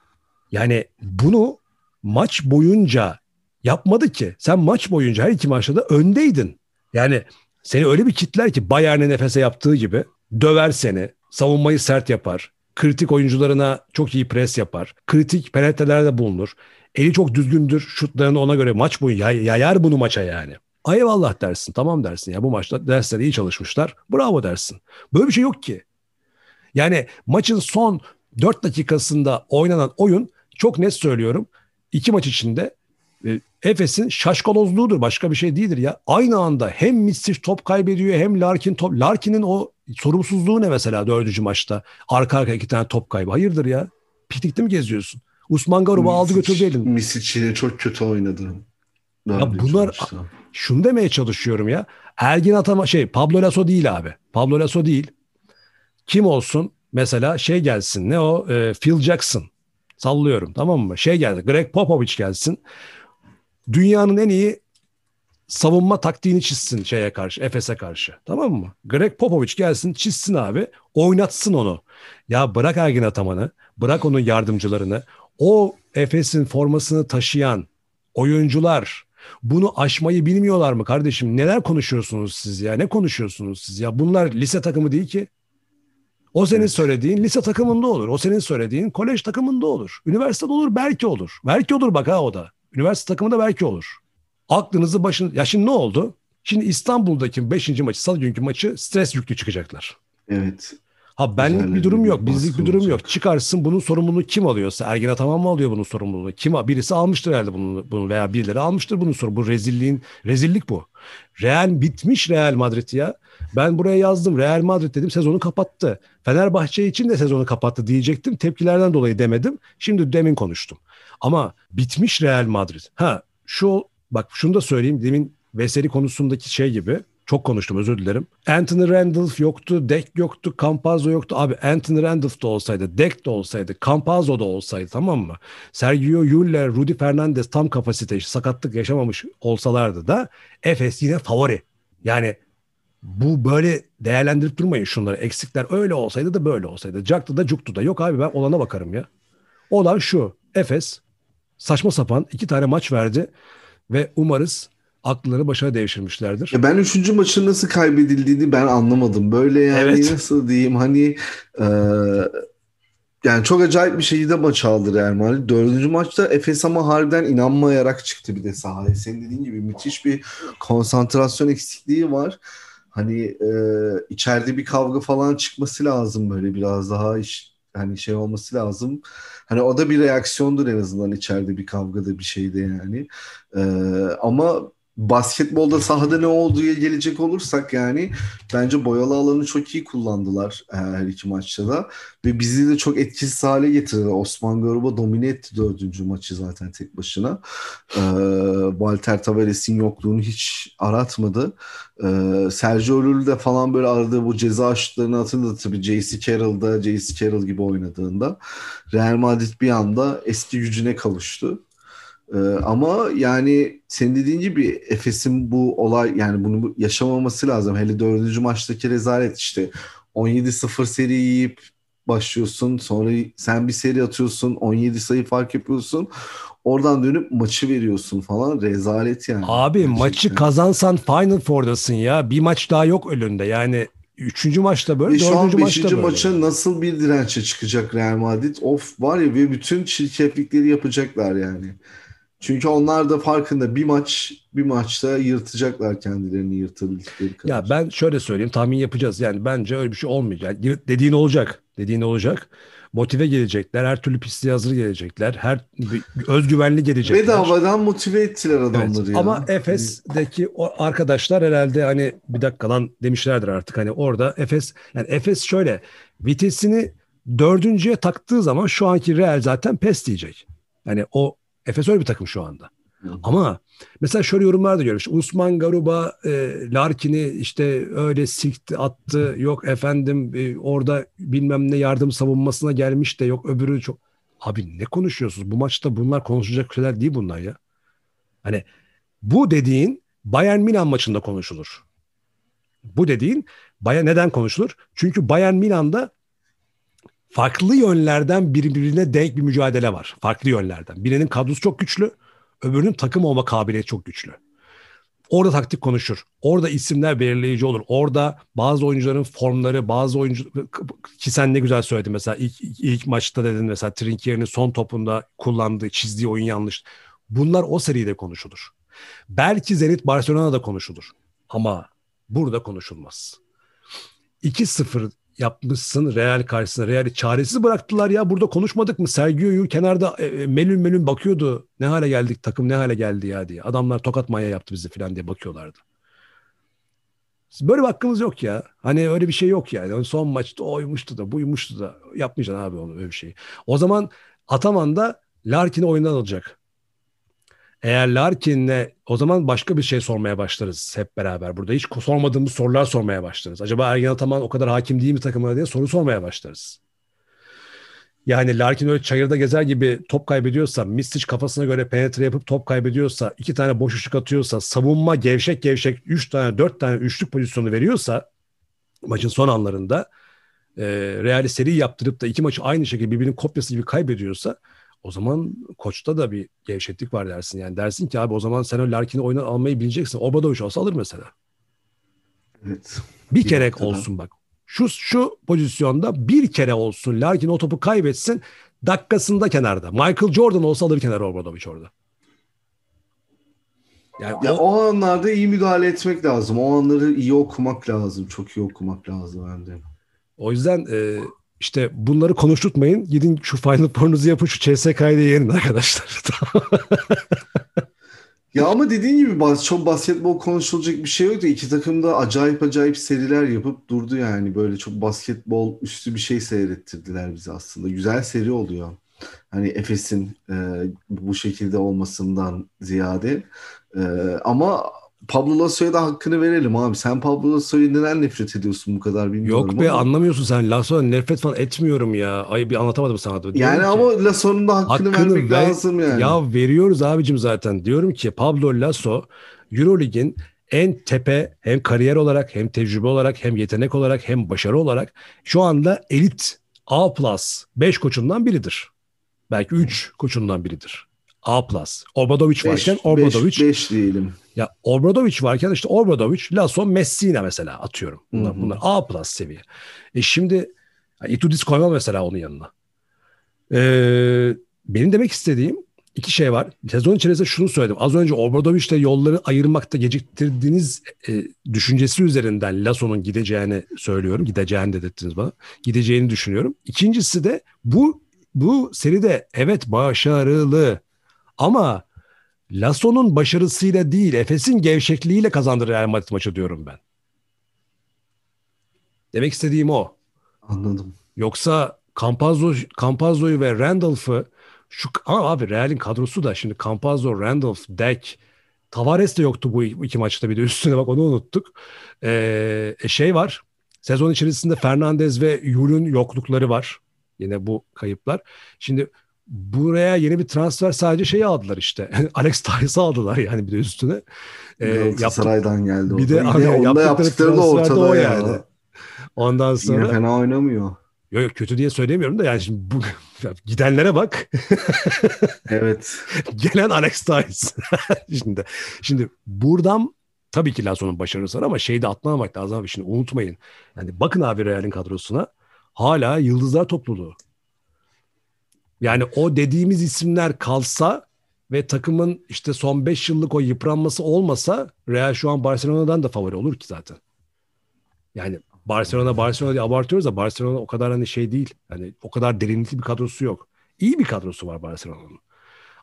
yani bunu maç boyunca yapmadı ki. Sen maç boyunca her iki maçta da öndeydin. Yani seni öyle bir kitler ki Bayern'e nefese yaptığı gibi döver seni, savunmayı sert yapar, kritik oyuncularına çok iyi pres yapar, kritik penetrelerde bulunur. Eli çok düzgündür, şutlarını ona göre maç boyu yay- yayar bunu maça yani. Ay eyvallah dersin, tamam dersin ya bu maçta dersler iyi çalışmışlar, bravo dersin. Böyle bir şey yok ki. Yani maçın son 4 dakikasında oynanan oyun çok net söylüyorum. iki maç içinde e, Efes'in şaşkalozluğudur. Başka bir şey değildir ya. Aynı anda hem Misic top kaybediyor hem Larkin top. Larkin'in o sorumsuzluğu ne mesela dördüncü maçta? Arka arka iki tane top kaybı. Hayırdır ya? Piknikte mi geziyorsun? Usman Garuba aldı götürdü elini. Misic yine çok kötü oynadı. Dördüncü bunlar- maçta. Şunu demeye çalışıyorum ya. Ergin Atama şey Pablo Lasso değil abi. Pablo Lasso değil. Kim olsun? Mesela şey gelsin. Ne o? Ee, Phil Jackson. Sallıyorum tamam mı? Şey geldi. Greg Popovich gelsin. Dünyanın en iyi savunma taktiğini çizsin şeye karşı, Efes'e karşı. Tamam mı? Greg Popovich gelsin, çizsin abi, oynatsın onu. Ya bırak Ergin Ataman'ı, bırak onun yardımcılarını. O Efes'in formasını taşıyan oyuncular bunu aşmayı bilmiyorlar mı kardeşim? Neler konuşuyorsunuz siz ya? Ne konuşuyorsunuz siz ya? Bunlar lise takımı değil ki. O senin Evet. söylediğin lise takımında olur. O senin söylediğin kolej takımında olur. Üniversitede olur belki olur. Belki olur bak ha o da. Üniversite takımında belki olur. Aklınızı başın... Ya şimdi ne oldu? Şimdi İstanbul'daki 5. maçı, salı günkü maçı stres yüklü çıkacaklar. Evet. Ha benlik bir durum yok, bizlik bir durum olacak. yok. Çıkarsın bunun sorumluluğu kim alıyorsa, Ergin Ataman mı alıyor bunun sorumluluğunu? Kim birisi almıştır herhalde bunu, bunu veya birileri almıştır bunun sorumluluğu. Bu rezilliğin rezillik bu. Real bitmiş Real Madrid ya. Ben buraya yazdım Real Madrid dedim sezonu kapattı. Fenerbahçe için de sezonu kapattı diyecektim. Tepkilerden dolayı demedim. Şimdi demin konuştum. Ama bitmiş Real Madrid. Ha şu bak şunu da söyleyeyim. Demin Veseli konusundaki şey gibi çok konuştum özür dilerim. Anthony Randolph yoktu, Dek yoktu, Campazzo yoktu. Abi Anthony Randolph da olsaydı, Dek de olsaydı, Campazzo da olsaydı tamam mı? Sergio Llull, Rudy Fernandez tam kapasite, sakatlık yaşamamış olsalardı da Efes yine favori. Yani bu böyle değerlendirip durmayın şunları. Eksikler öyle olsaydı da böyle olsaydı. Caktı da cuktu da. Yok abi ben olana bakarım ya. Olan şu. Efes saçma sapan iki tane maç verdi ve umarız akılları başına devşirmişlerdir. Ya ben üçüncü maçın nasıl kaybedildiğini ben anlamadım. Böyle yani Evet. nasıl diyeyim hani e, yani çok acayip bir şekilde maç aldı Real Madrid. Dördüncü maçta Efes ama harbiden inanmayarak çıktı bir de sahaya. Senin dediğin gibi müthiş bir konsantrasyon eksikliği var. Hani e, içeride bir kavga falan çıkması lazım böyle biraz daha iş hani şey olması lazım. Hani o da bir reaksiyondur en azından içeride bir kavgada bir şeyde yani. E, ama basketbolda sahada ne olduğuya gelecek olursak yani bence boyalı alanı çok iyi kullandılar e, her iki maçta da ve bizi de çok etkisiz hale getirdi. Osman Garuba domine etti dördüncü maçı zaten tek başına. E, Walter Tavares'in yokluğunu hiç aratmadı. E, Sergio Llull de falan böyle aradığı bu ceza şutlarını hatırladı tabii J.C. Carroll'da J.C. Carroll gibi oynadığında. Real Madrid bir anda eski gücüne kavuştu. Ee, ama yani senin dediğin gibi Efes'in bu olay yani bunu yaşamaması lazım. Hele dördüncü maçtaki rezalet işte 17-0 seri yiyip başlıyorsun. Sonra sen bir seri atıyorsun. 17 sayı fark yapıyorsun. Oradan dönüp maçı veriyorsun falan. Rezalet yani. Abi Gerçekten. maçı kazansan Final Four'dasın ya. Bir maç daha yok önünde. Yani üçüncü maçta böyle, Ve şu an dördüncü maçta 5. böyle. maça nasıl bir dirençe çıkacak Real Madrid? Of var ya ve bütün çirkeflikleri yapacaklar yani. Çünkü onlar da farkında bir maç bir maçta yırtacaklar kendilerini yırtabildikleri kadar. Ya ben şöyle söyleyeyim tahmin yapacağız. Yani bence öyle bir şey olmayacak. Yani dediğin olacak. Dediğin olacak. Motive gelecekler. Her türlü pisliğe hazır gelecekler. Her özgüvenli gelecekler. Bedavadan motive ettiler Evet. adamları ya. Ama Efes'deki o arkadaşlar herhalde hani bir dakika lan demişlerdir artık hani orada Efes yani Efes şöyle vitesini dördüncüye taktığı zaman şu anki Real zaten pes diyecek. Yani o Efes öyle bir takım şu anda. Hı. Ama mesela şöyle yorumlar da görmüş. Usman Garuba e, Larkin'i işte öyle sikti attı. Yok efendim e, orada bilmem ne yardım savunmasına gelmiş de yok öbürü çok. Abi ne konuşuyorsunuz? Bu maçta bunlar konuşacak şeyler değil bunlar ya. Hani bu dediğin Bayern Milan maçında konuşulur. Bu dediğin Bayern neden konuşulur? Çünkü Bayern Milan'da farklı yönlerden birbirine denk bir mücadele var. Farklı yönlerden. Birinin kadrosu çok güçlü, öbürünün takım olma kabiliyeti çok güçlü. Orada taktik konuşur. Orada isimler belirleyici olur. Orada bazı oyuncuların formları, bazı oyuncu ki sen ne güzel söyledin mesela ilk, ilk maçta dedin mesela Trinkier'in son topunda kullandığı, çizdiği oyun yanlış. Bunlar o seride konuşulur. Belki Zenit Barcelona'da konuşulur. Ama burada konuşulmaz. 2-0 yapmışsın Real karşısında. Real'i çaresiz bıraktılar ya. Burada konuşmadık mı? Sergio'yu kenarda e, e, melün melün bakıyordu. Ne hale geldik takım ne hale geldi ya diye. Adamlar tokat maya yaptı bizi falan diye bakıyorlardı. Böyle bir hakkımız yok ya. Hani öyle bir şey yok yani. Son maçta oymuştu da buymuştu da. Yapmayacaksın abi onu öyle bir şeyi. O zaman Ataman da Larkin'i oyundan alacak. Eğer Larkin'le o zaman başka bir şey sormaya başlarız hep beraber. Burada hiç sormadığımız sorular sormaya başlarız. Acaba Ergen Ataman o kadar hakim değil mi takımına diye soru sormaya başlarız. Yani Larkin öyle çayırda gezer gibi top kaybediyorsa, Mistic kafasına göre penetre yapıp top kaybediyorsa, iki tane boş üçlük atıyorsa, savunma gevşek gevşek üç tane, dört tane üçlük pozisyonu veriyorsa maçın son anlarında e, Real'i seri yaptırıp da iki maçı aynı şekilde birbirinin kopyası gibi kaybediyorsa o zaman koçta da bir gevşeklik var dersin. Yani dersin ki abi o zaman sen o Larkin'i oyuna almayı bileceksin. Obradoviç olsa alır mesela. Evet. Bir, Bir kere olsun bak. Şu şu pozisyonda bir kere olsun Larkin o topu kaybetsin. Dakikasında kenarda. Michael Jordan olsa alır kenara Obradoviç orada. Yani Ya o, o anlarda iyi müdahale etmek lazım. O anları iyi okumak lazım. Çok iyi okumak lazım bence. o yüzden e, işte bunları konuşturtmayın. Gidin şu Final Four'unuzu yapın şu CSK'yı da yenin arkadaşlar. Ya ama dediğin gibi çok basketbol konuşulacak bir şey yoktu. İki takım da acayip acayip seriler yapıp durdu yani. Böyle çok basketbol üstü bir şey seyrettirdiler bize aslında. Güzel seri oluyor. Hani Efes'in e, bu şekilde olmasından ziyade. E, ama Pablo Lasso'ya da hakkını verelim abi. Sen Pablo Lasso'ya neden nefret ediyorsun bu kadar bilmiyorum Yok be ama. anlamıyorsun sen. Lasso'dan nefret falan etmiyorum ya. Ay bir anlatamadım sana. Diyorum Yani ki- ama Lasso'nun da hakkını, Hakkını vermek ver- lazım yani. Ya veriyoruz abicim zaten. Diyorum ki Pablo Lasso Eurolig'in en tepe hem kariyer olarak hem tecrübe olarak hem yetenek olarak hem başarı olarak şu anda elit A plus 5 koçundan biridir. Belki 3 koçundan biridir. A plus. Obradoviç varken Obradoviç. 5 diyelim. Ya Obradoviç varken işte Obradoviç, Lasso, Messina mesela atıyorum. Bunlar, Hı hı. bunlar A plus seviye. E şimdi Itudis koyma mesela onun yanına. Ee, benim demek istediğim iki şey var. Sezon içerisinde şunu söyledim. Az önce Obradoviç'le yolları ayırmakta geciktirdiğiniz e, düşüncesi üzerinden Lasso'nun gideceğini söylüyorum. Gideceğini dedirttiniz bana. Gideceğini düşünüyorum. İkincisi de bu bu seride evet başarılı ama Lasso'nun başarısıyla değil, Efes'in gevşekliğiyle kazandı Real Madrid maçı diyorum ben. Demek istediğim o. Anladım. Yoksa Campazzo, Campazzo'yu ve Randolph'ı şu ama abi Real'in kadrosu da şimdi Campazzo, Randolph, Deck, Tavares de yoktu bu iki maçta bir de üstüne bak onu unuttuk. Ee, e, şey var. Sezon içerisinde Fernandez ve Yul'un yoklukları var. Yine bu kayıplar. Şimdi buraya yeni bir transfer sadece şeyi aldılar işte. Alex Tyes'ı aldılar yani bir de üstüne. Ee, Galatasaray'dan geldi. bir de Yine abi onda yaptıkları da ortada o ya. yani. Ondan Yine sonra fena oynamıyor. Yok yok kötü diye söylemiyorum da yani şimdi bu gidenlere bak. Evet. Gelen Alex Tyes. şimdi şimdi buradan tabii ki Lasso'nun başarısı var ama şeyi de atlamamak lazım abi şimdi unutmayın. Yani bakın abi Real'in kadrosuna hala yıldızlar topluluğu. Yani o dediğimiz isimler kalsa ve takımın işte son 5 yıllık o yıpranması olmasa Real şu an Barcelona'dan da favori olur ki zaten. Yani Barcelona Barcelona diye abartıyoruz da Barcelona o kadar hani şey değil. Hani o kadar derinlikli bir kadrosu yok. İyi bir kadrosu var Barcelona'nın.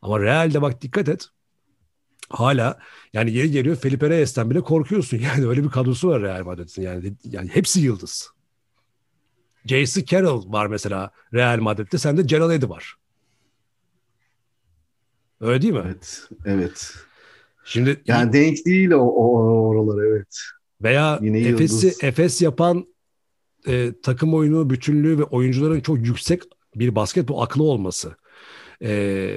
Ama Real'de bak dikkat et. Hala yani yeri geliyor Felipe Reyes'ten bile korkuyorsun. Yani öyle bir kadrosu var Real Madrid'in. Yani yani hepsi yıldız. J.C. Carroll var mesela Real Madrid'de. Sende Gerald Eddy var. Öyle değil mi? Evet. Evet. Şimdi Yani denk değil o, o oralar evet. Veya Yine Efes'i. Efes yapan e, takım oyunu, bütünlüğü ve oyuncuların çok yüksek bir basketbol aklı olması. E,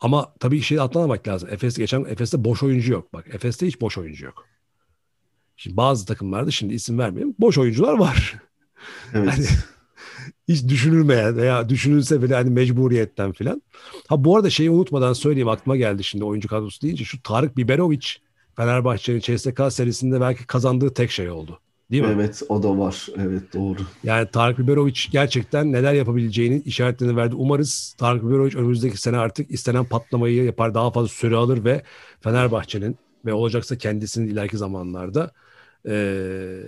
ama tabii şey atlamamak lazım. Efes geçen Efes'te boş oyuncu yok. Bak Efes'te hiç boş oyuncu yok. Şimdi bazı takımlarda şimdi isim vermeyeyim. Boş oyuncular var. Evet. Hani hiç düşünülmeyen veya düşünülse bile hani mecburiyetten filan. Ha bu arada şeyi unutmadan söyleyeyim aklıma geldi şimdi oyuncu kadrosu deyince şu Tarık Biberovic Fenerbahçe'nin CSK serisinde belki kazandığı tek şey oldu. Değil mi? Evet o da var. Evet doğru. Yani Tarık Biberovic gerçekten neler yapabileceğini işaretlerini verdi. Umarız Tarık Biberovic önümüzdeki sene artık istenen patlamayı yapar, daha fazla süre alır ve Fenerbahçe'nin ve olacaksa kendisinin ileriki zamanlarda eee,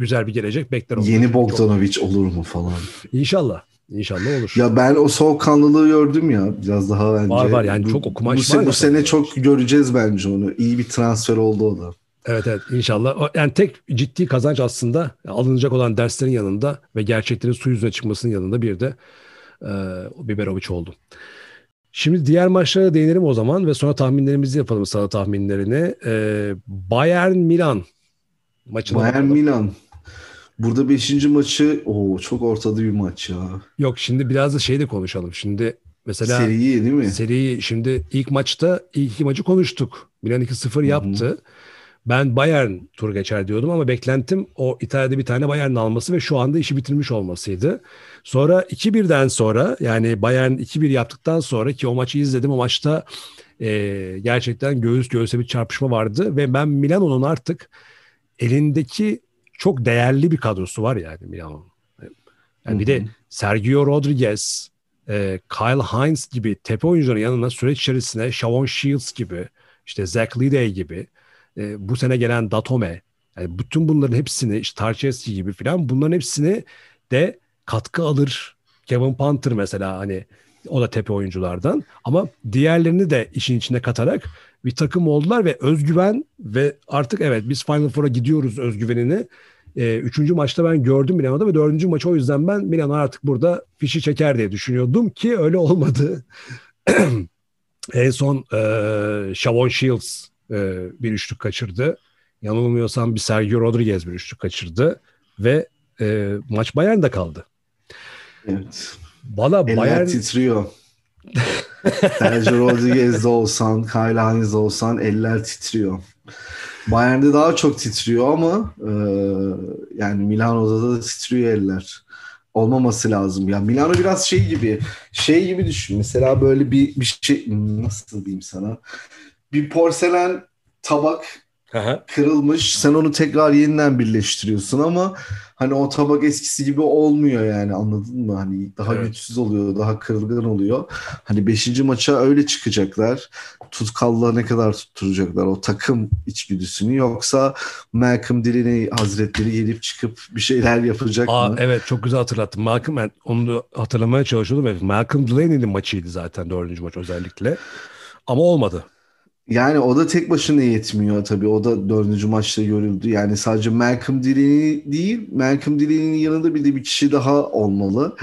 güzel bir gelecek bekler. ondan. Yeni Bogdanovic olur mu falan. İnşallah. İnşallah olur. Ya ben o soğukkanlılığı gördüm ya biraz daha bence. Var, var. Yani bu, çok okuma bu, var bu sene çok göreceğiz bence onu. İyi bir transfer oldu o da. Evet evet inşallah. Yani tek ciddi kazanç aslında alınacak olan derslerin yanında ve gerçeklerin su yüzüne çıkmasının yanında bir de e, Biberovic oldu. Şimdi diğer maçlara değinelim o zaman ve sonra tahminlerimizi yapalım sana tahminlerini. E, Bayern Milan maçına Bayern bakalım. Milan. Burada 5. maçı o çok ortada bir maç ya. Yok şimdi biraz da şey de konuşalım. Şimdi mesela Seriyi değil mi? seriyi şimdi ilk maçta ilk iki maçı konuştuk. Milan 2-0 yaptı. Ben Bayern tur geçer diyordum ama beklentim o İtalya'da bir tane Bayern alması ve şu anda işi bitirmiş olmasıydı. Sonra 2-1'den sonra yani Bayern 2-1 yaptıktan sonra ki o maçı izledim o maçta e, gerçekten göğüs göğüse bir çarpışma vardı ve ben Milano'nun artık elindeki çok değerli bir kadrosu var yani Milano'nun. Yani bir de Sergio Rodriguez, e, Kyle Hines gibi tepe oyuncuların yanına süreç içerisinde Shavon Shields gibi, işte Zach Liday gibi, e, bu sene gelen Datome, yani bütün bunların hepsini, işte Tarczewski gibi filan bunların hepsini de katkı alır. Kevin Panther mesela hani o da tepe oyunculardan ama diğerlerini de işin içine katarak bir takım oldular ve özgüven ve artık evet biz Final Four'a gidiyoruz özgüvenini e, üçüncü maçta ben gördüm Milano'da ve dördüncü maç o yüzden ben Milano artık burada fişi çeker diye düşünüyordum ki öyle olmadı. en son e, Shavon Shields e, bir üçlük kaçırdı. Yanılmıyorsam bir Sergio Rodriguez bir üçlük kaçırdı ve e, maç Bayern'de kaldı. Evet. Valla Eller Bayern titriyor. Sergio Rodriguez'de olsan, Kyle Hines'de olsan eller titriyor. Bayern'de daha çok titriyor ama e, yani Milano'da da titriyor eller. Olmaması lazım. Ya Milano biraz şey gibi, şey gibi düşün. Mesela böyle bir bir şey nasıl diyeyim sana? Bir porselen tabak Aha. kırılmış. Sen onu tekrar yeniden birleştiriyorsun ama hani o tabak eskisi gibi olmuyor yani anladın mı? Hani daha Evet. güçsüz oluyor, daha kırılgan oluyor. Hani 5. maça öyle çıkacaklar. Tutkallığa ne kadar tutturacaklar o takım içgüdüsünü yoksa Malcolm Delaney Hazretleri gelip çıkıp bir şeyler yapacak Aa, mı? evet çok güzel hatırlattın. Malcolm ben onu da hatırlamaya çalışıyordum. Evet, Malcolm Delaney'nin maçıydı zaten dördüncü maç özellikle. Ama olmadı. Yani o da tek başına yetmiyor tabii. O da dördüncü maçta görüldü. Yani sadece Malcolm Delaney değil, Malcolm Delaney'nin yanında bir de bir kişi daha olmalı.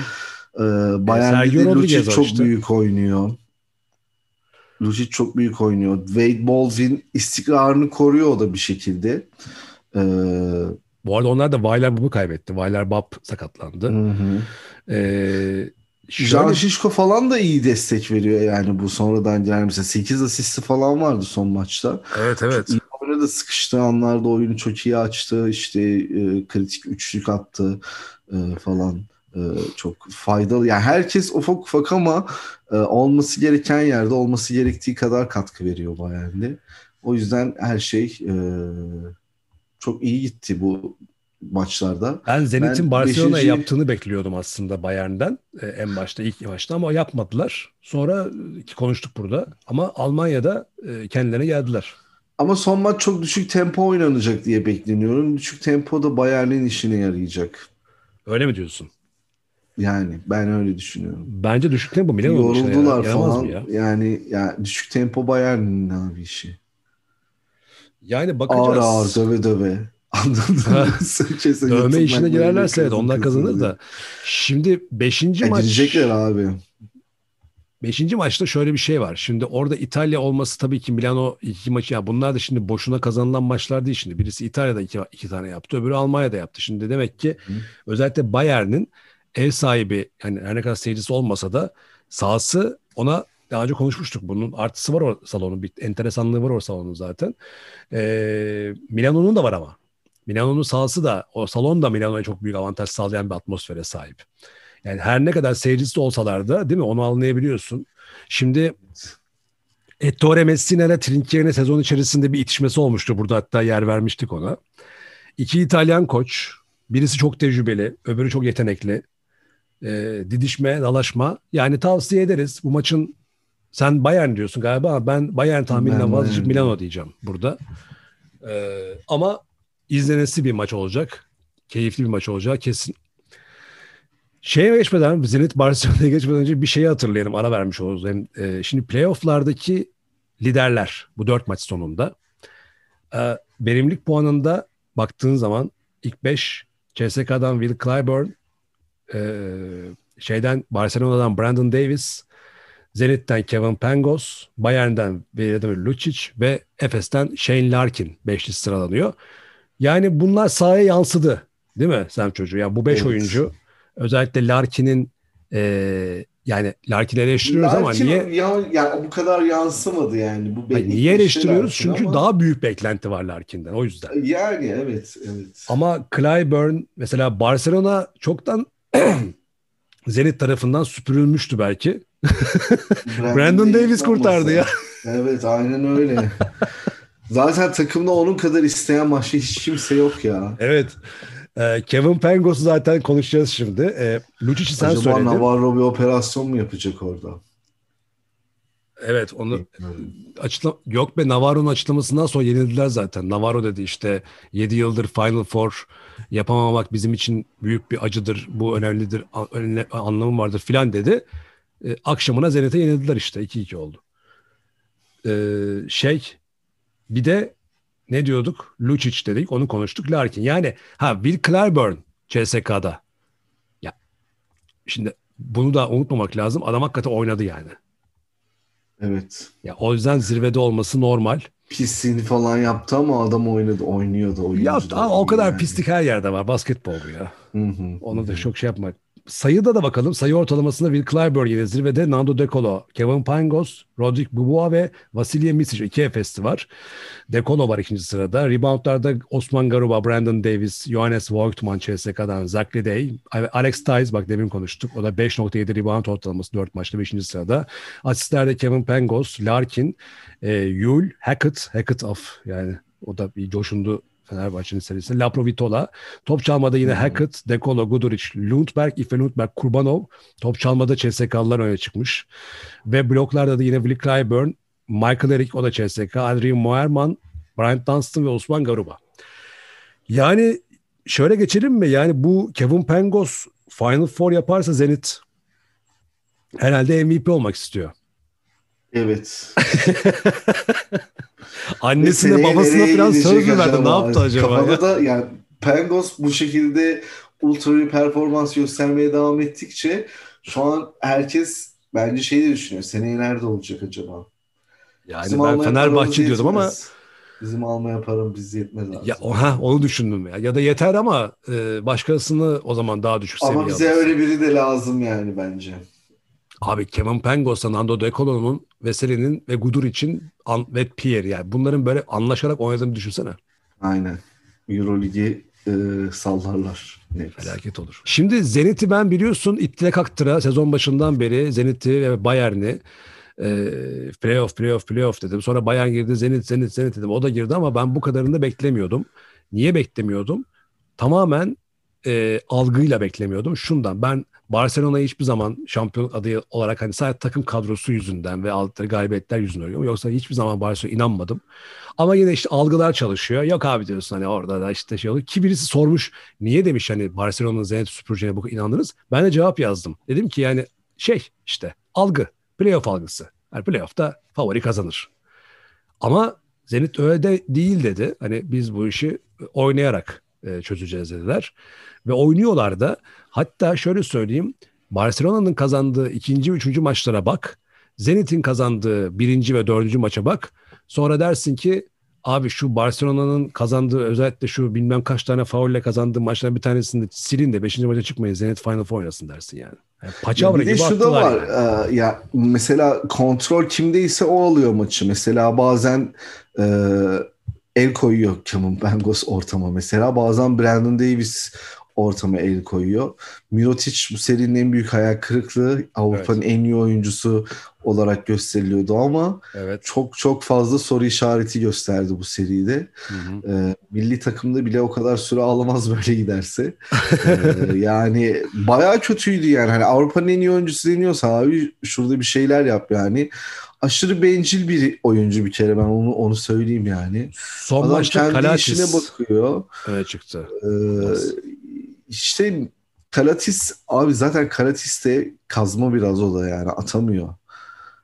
Ee, de Lucic çok işte. büyük oynuyor. Lucic çok büyük oynuyor. Wade Baldwin istikrarını koruyor o da bir şekilde. Ee, Bu arada onlar da Weiler Bob'u kaybetti. Weiler Bob sakatlandı. hı hı. Ee, Şöyle, Şişko falan da iyi destek veriyor yani bu sonradan gelen mesela 8 asisti falan vardı son maçta. evet evet. İyi oynadı sıkıştığı anlarda oyunu çok iyi açtı. İşte e, kritik üçlük attı e, falan. E, çok faydalı. Yani herkes ufak ufak ama e, olması gereken yerde olması gerektiği kadar katkı veriyor Bayern'de. O yüzden her şey e, çok iyi gitti bu maçlarda. Ben Zenit'in Barcelona'ya beşinci- yaptığını bekliyordum aslında Bayern'den e, en başta ilk maçta ama yapmadılar. Sonra e, konuştuk burada ama Almanya'da e, kendilerine geldiler. Ama son maç çok düşük tempo oynanacak diye bekleniyorum. Düşük tempo da Bayern'in işine yarayacak. Öyle mi diyorsun? Yani ben öyle düşünüyorum. Bence düşük tempo Milano'nun işine Yoruldular yaramaz falan. ya? Yani ya düşük tempo Bayern'in abi işi. Yani bakacağız. Ağır ağır döve döve. Anladın? Kesin Dövme işine girerlerse evet onlar kazanır diye. da. Şimdi 5. maç Edilecekler abi. 5. maçta şöyle bir şey var. Şimdi orada İtalya olması tabii ki Milano iki maçı ya bunlar da şimdi boşuna kazanılan maçlar değil şimdi. Birisi İtalya'da iki, iki tane yaptı, öbürü Almanya'da yaptı. Şimdi demek ki Hı. özellikle Bayern'in ev sahibi yani her ne kadar seyircisi olmasa da sahası ona daha önce konuşmuştuk. Bunun artısı var o salonun. Bir enteresanlığı var o salonun zaten. Ee, Milano'nun da var ama. Milano'nun sahası da o salon da Milano'ya çok büyük avantaj sağlayan bir atmosfere sahip. Yani her ne kadar seyircisi olsalar da değil mi onu anlayabiliyorsun. Şimdi Ettore Messina ile Trinchieri'ne sezon içerisinde bir itişmesi olmuştu. Burada hatta yer vermiştik ona. İki İtalyan koç. Birisi çok tecrübeli, öbürü çok yetenekli. Ee, didişme, dalaşma. Yani tavsiye ederiz. Bu maçın sen Bayern diyorsun galiba ben Bayern tahmininden Ben vazgeçip Milano diyeceğim burada. Ee, ama izlenesi bir maç olacak. Keyifli bir maç olacak kesin. Şeye geçmeden, Zenit Barcelona'ya geçmeden önce bir şeyi hatırlayalım. Ara vermiş oluruz. Hem, e, şimdi playofflardaki liderler bu dört maç sonunda. E, verimlilik puanında baktığın zaman ilk beş CSK'dan Will Clyburn, e, şeyden Barcelona'dan Brandon Davis, Zenit'ten Kevin Pangos, Bayern'den Vladimir Lucic ve Efes'ten Shane Larkin beşli sıralanıyor. Yani bunlar sahaya yansıdı. Değil mi Sem çocuğu? Yani bu beş Evet. oyuncu özellikle Larkin'in e, yani Larkin'i eleştiriyoruz ama Larkin niye ya, yani bu kadar yansımadı yani. Bu belli niye şey eleştiriyoruz? Larkin Çünkü ama- daha büyük beklenti var Larkin'den o yüzden. yani evet evet. Ama Clyburn mesela Barcelona çoktan Zenit tarafından süpürülmüştü belki. Brandon Davis kurtardı ya. Evet aynen öyle. Zaten takımda onun kadar isteyen başka hiç kimse yok ya. Evet. Ee, Kevin Pangos'u zaten konuşacağız şimdi. Ee, Lucic'i sen Acaba söyledin. Navarro bir operasyon mu yapacak orada? Evet onu açıkla yok be Navarro'nun açıklamasından sonra yenildiler zaten. Navarro dedi işte 7 yıldır Final Four yapamamak bizim için büyük bir acıdır. Bu önemlidir. Önemli anlamı vardır filan dedi. Ee, akşamına Zenit'e yenildiler işte 2-2 oldu. Ee, şey bir de ne diyorduk? Lucic dedik. Onu konuştuk. Larkin. Yani ha Will Clyburn CSK'da. Ya şimdi bunu da unutmamak lazım. Adam hakikaten oynadı yani. Evet. Ya o yüzden zirvede olması normal. Pisliğini falan yaptı ama adam oynadı, oynuyordu. oyuncu Ya da ama o kadar yani. pislik her yerde var. Basketbol bu ya. Hı hı. Onu da çok şey yapmak. Sayıda da bakalım. Sayı ortalamasında Will Clyburn yine zirvede. Nando De Colo, Kevin Pangos, Rodrik Bubois ve Vasilya Misic. iki Efes'ti var. De Colo var ikinci sırada. Reboundlarda Osman Garuba, Brandon Davis, Johannes Voigtman CSK'dan, Zach Lidey, Alex Tice bak demin konuştuk. O da 5.7 rebound ortalaması 4 maçta 5. sırada. Asistlerde Kevin Pangos, Larkin, e, Yul, Hackett, Hackett of yani o da bir coşundu Fenerbahçe'nin serisinde. Laprovitola. Top çalmada yine Hackett, Dekolo, Guduric, Lundberg, Ife Lundberg, Kurbanov. Top çalmada CSK'lılar öne çıkmış. Ve bloklarda da yine Willi Clyburn, Michael Eric o da CSK, Adrian Moerman, Bryant Dunstan ve Osman Garuba. Yani şöyle geçelim mi? Yani bu Kevin Pangos Final Four yaparsa Zenit herhalde MVP olmak istiyor. Evet. Annesine babasına falan söz mü verdi? Ne yaptı acaba? Kafada ya? da yani Pangos bu şekilde ultra bir performans göstermeye devam ettikçe şu an herkes bence şey de düşünüyor. Seneye nerede olacak acaba? Yani Bizim ben Fenerbahçe diyordum ama. Bizim almaya paramız yetmez artık. ya oha onu düşündüm ya. Ya da yeter ama e, başkasını o zaman daha düşük Ama seviyeye bize alırsın. öyle biri de lazım yani bence. Abi Kevin Pangos'la Nando De Colo'nun Veseli'nin ve Gudur için ve Pierre yani bunların böyle anlaşarak oynadığını düşünsene. Aynen. Euroligi e, sallarlar. Net. Felaket olur. Şimdi Zenit'i ben biliyorsun ittire kaktıra sezon başından beri Zenit'i ve Bayern'i e, playoff playoff playoff dedim. Sonra Bayern girdi Zenit Zenit Zenit dedim. O da girdi ama ben bu kadarını da beklemiyordum. Niye beklemiyordum? Tamamen e, algıyla beklemiyordum. Şundan ben Barcelona'yı hiçbir zaman şampiyon adayı olarak hani sadece takım kadrosu yüzünden ve aldıkları galibiyetler yüzünden arıyorum. Yoksa hiçbir zaman Barcelona'ya inanmadım. Ama yine işte algılar çalışıyor. Yok abi diyorsun hani orada da işte şey oluyor. Ki birisi sormuş niye demiş hani Barcelona'nın Zenit süpüreceğine bu inandınız. Ben de cevap yazdım. Dedim ki yani şey işte algı. Playoff algısı. Yani playoff'ta favori kazanır. Ama Zenit öyle de değil dedi. Hani biz bu işi oynayarak e, çözeceğiz dediler. Ve oynuyorlar da. Hatta şöyle söyleyeyim. Barcelona'nın kazandığı ikinci, üçüncü maçlara bak. Zenit'in kazandığı birinci ve dördüncü maça bak. Sonra dersin ki abi şu Barcelona'nın kazandığı özellikle şu bilmem kaç tane faulle kazandığı maçların bir tanesinde silin de beşinci maça çıkmayın Zenit Final Four oynasın dersin yani. yani paçavra bir de şu da var. yani. e, ya mesela kontrol kimdeyse o alıyor maçı. Mesela bazen e, el koyuyor Kevin Pangos ortama mesela. Bazen Brandon Davis ortama el koyuyor. Mirotic bu serinin en büyük hayal kırıklığı. Avrupa'nın en iyi oyuncusu olarak gösteriliyordu ama Evet. çok çok fazla soru işareti gösterdi bu seride. Hı hı. Ee, milli takımda bile o kadar süre alamaz böyle giderse. Ee, yani bayağı kötüydü yani. Hani Avrupa'nın en iyi oyuncusu deniyorsa abi şurada bir şeyler yap yani. Aşırı bencil bir oyuncu bir kere ben onu onu söyleyeyim yani. Son Adam maçta kendi Kalatis işine bakıyor. öne çıktı. Ee, işte Kalatis abi zaten Kalatis de kazma biraz o da yani atamıyor.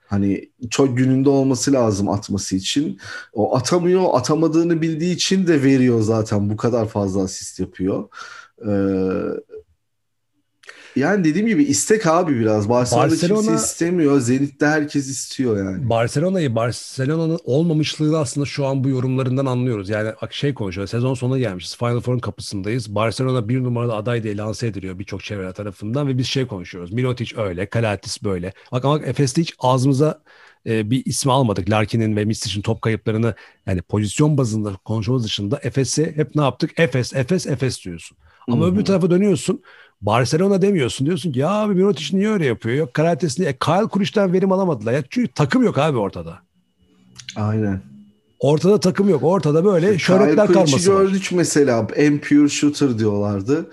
Hani çok gününde olması lazım atması için. O atamıyor, atamadığını bildiği için de veriyor zaten. Bu kadar fazla asist yapıyor. Ee, Yani dediğim gibi istek abi biraz. Barcelona, Barcelona- kimse istemiyor. Zenit'te herkes istiyor yani. Barcelona'yı Barcelona'nın olmamışlığını aslında şu an bu yorumlarından anlıyoruz. Yani şey konuşuyor. Sezon sonuna gelmişiz. Final Four'un kapısındayız. Barcelona bir numaralı aday diye lanse ediliyor birçok çevre tarafından ve biz şey konuşuyoruz. Milotic öyle, Kalatis böyle. Bak ama Efes'te hiç ağzımıza e, bir ismi almadık. Larkin'in ve Mistic'in top kayıplarını yani pozisyon bazında konuşmamız dışında Efes'i hep ne yaptık? Efes, Efes, Efes diyorsun. Ama Hı hı. öbür tarafa dönüyorsun. Barcelona demiyorsun. Diyorsun ki ya abi Mirotic niye öyle yapıyor? Yok Karates niye? E, Kyle Kuriş'ten verim alamadılar. Ya çünkü takım yok abi ortada. Aynen. Ortada takım yok. Ortada böyle şöhretler karması var. gördük mesela. En pure shooter diyorlardı.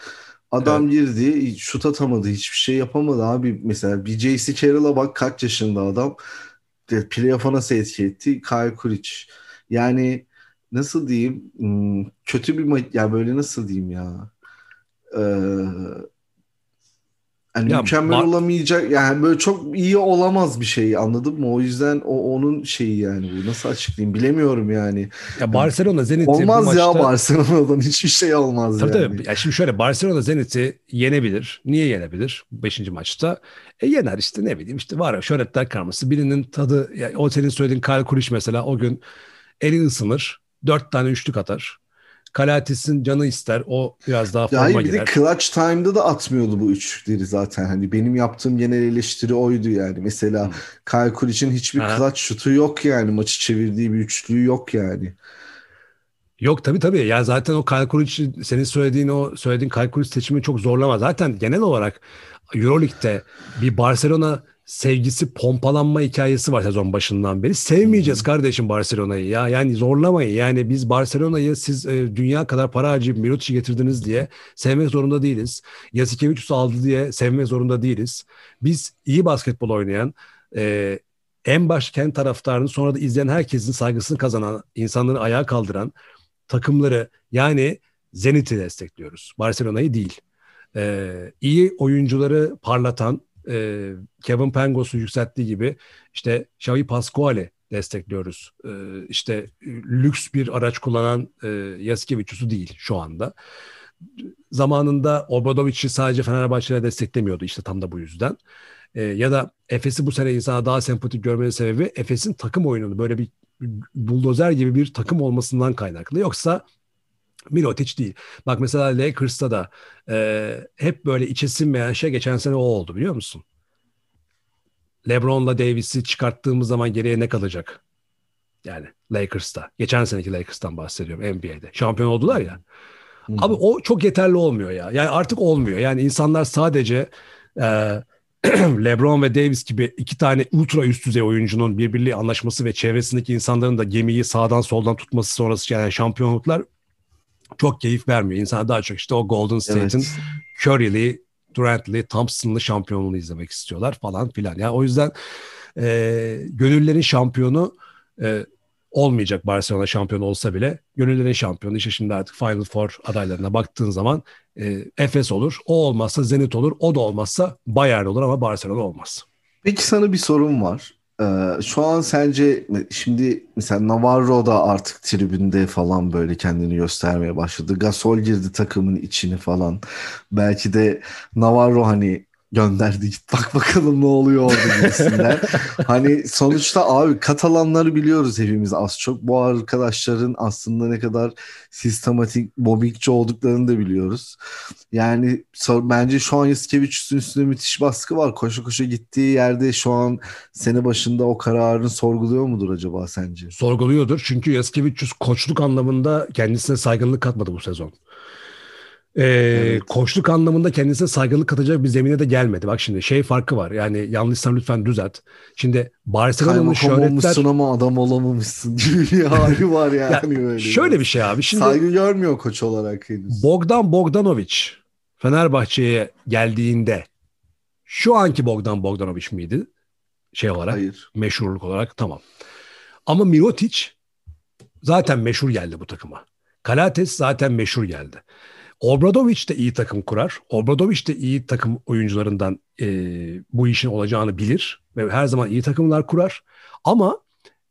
Adam girdi, şut atamadı, hiçbir şey yapamadı abi. Mesela bir J.C. Carroll'a bak kaç yaşında adam. Playoff'a nasıl etki etti? Kyle Kulic. Yani nasıl diyeyim? Hmm, kötü bir ya böyle nasıl diyeyim ya? Ee, hani Ya mükemmel Bar- olamayacak yani böyle çok iyi olamaz bir şey anladın mı? O yüzden o onun şeyi yani bu nasıl açıklayayım bilemiyorum yani. Ya Barcelona Zenit'i Olmaz maçta... ya Barcelona'dan hiçbir şey olmaz Tabii yani. tabii. Ya şimdi şöyle Barcelona Zenit'i yenebilir. Niye yenebilir 5. maçta? E yener işte ne bileyim işte var ya şöhretler karması. Birinin tadı ya o senin söylediğin Kyle Kuriş mesela o gün eli ısınır. Dört tane üçlük atar. Kalatis'in canı ister. O biraz daha Ya forma hayır bir de girer. clutch time'da da atmıyordu bu üçlükleri zaten. Hani benim yaptığım genel eleştiri oydu yani. Mesela Hmm. Kyle Kuric'in hiçbir Aha. clutch şutu yok yani. Maçı çevirdiği bir üçlüğü yok yani. Yok tabii tabii. Yani zaten o Kyle Kuric, senin söylediğin o söylediğin Kyle Kuric seçimi çok zorlama. Zaten genel olarak Euroleague'de bir Barcelona sevgisi pompalanma hikayesi var sezon başından beri. Sevmeyeceğiz kardeşim Barcelona'yı ya. Yani zorlamayın. Yani biz Barcelona'yı siz e, dünya kadar para harcayıp Mirotic'i getirdiniz diye sevmek zorunda değiliz. Yasikevicius'u aldı diye sevmek zorunda değiliz. Biz iyi basketbol oynayan e, en baş kendi taraftarını sonra da izleyen herkesin saygısını kazanan, insanları ayağa kaldıran takımları yani Zenit'i destekliyoruz. Barcelona'yı değil. Ee, iyi oyuncuları parlatan e, Kevin Pangos'u yükselttiği gibi işte Xavi Pascual'i destekliyoruz. Ee, işte e, lüks bir araç kullanan e, Yasikevicius'u değil şu anda. Zamanında Obradovic'i sadece Fenerbahçe'yle desteklemiyordu işte tam da bu yüzden. Ee, ya da Efes'i bu sene insana daha sempatik görmenin sebebi Efes'in takım oyununu böyle bir buldozer gibi bir takım olmasından kaynaklı. Yoksa Milotic değil. Bak mesela Lakers'ta da e, hep böyle içe sinmeyen şey geçen sene o oldu biliyor musun? LeBron'la Davis'i çıkarttığımız zaman geriye ne kalacak? Yani Lakers'ta. Geçen seneki Lakers'tan bahsediyorum NBA'de. Şampiyon oldular ya. Hı. Abi o çok yeterli olmuyor ya. Yani artık olmuyor. Yani insanlar sadece e, LeBron ve Davis gibi iki tane ultra üst düzey oyuncunun birbiriyle anlaşması ve çevresindeki insanların da gemiyi sağdan soldan tutması sonrası yani şampiyonluklar çok keyif vermiyor. İnsan daha çok işte o Golden State'in Evet. Curry'li, Durant'li, Thompson'lı şampiyonluğunu izlemek istiyorlar falan filan. Yani o yüzden e, gönüllerin şampiyonu e, olmayacak Barcelona şampiyon olsa bile gönüllerin şampiyonu işte şimdi artık Final Four adaylarına baktığın zaman e, Efes olur. O olmazsa Zenit olur. O da olmazsa Bayern olur ama Barcelona olmaz. Peki sana bir sorum var. Ee, şu an sence şimdi mesela Navarro da artık tribünde falan böyle kendini göstermeye başladı. Gasol girdi takımın içini falan. Belki de Navarro hani gönderdi git bak bakalım ne oluyor orada gibisinden. hani sonuçta abi Katalanları biliyoruz hepimiz az çok. Bu arkadaşların aslında ne kadar sistematik mobbingçi olduklarını da biliyoruz. Yani bence şu an Yasikevicius'un üstünde müthiş baskı var. Koşu koşu gittiği yerde şu an sene başında o kararını sorguluyor mudur acaba sence? Sorguluyordur. Çünkü Yaskevicius koçluk anlamında kendisine saygınlık katmadı bu sezon. Ee, Evet. Koçluk anlamında kendisine saygınlık katacak bir zemine de gelmedi. Bak şimdi şey farkı var. Yani yanlışsam lütfen düzelt. Şimdi Barcelona'nın şöhretler... olmuşsun ama adam olamamışsın gibi bir hali var yani Ya, böyle. Şöyle bir şey abi. Şimdi Saygı görmüyor koç olarak henüz. Bogdan Bogdanovic Fenerbahçe'ye geldiğinde şu anki Bogdan Bogdanovic miydi? Şey olarak, Hayır. meşhurluk olarak tamam. Ama Mirotic zaten meşhur geldi bu takıma. Kalates zaten meşhur geldi. Obradovic de iyi takım kurar. Obradovic de iyi takım oyuncularından e, bu işin olacağını bilir. Ve her zaman iyi takımlar kurar. Ama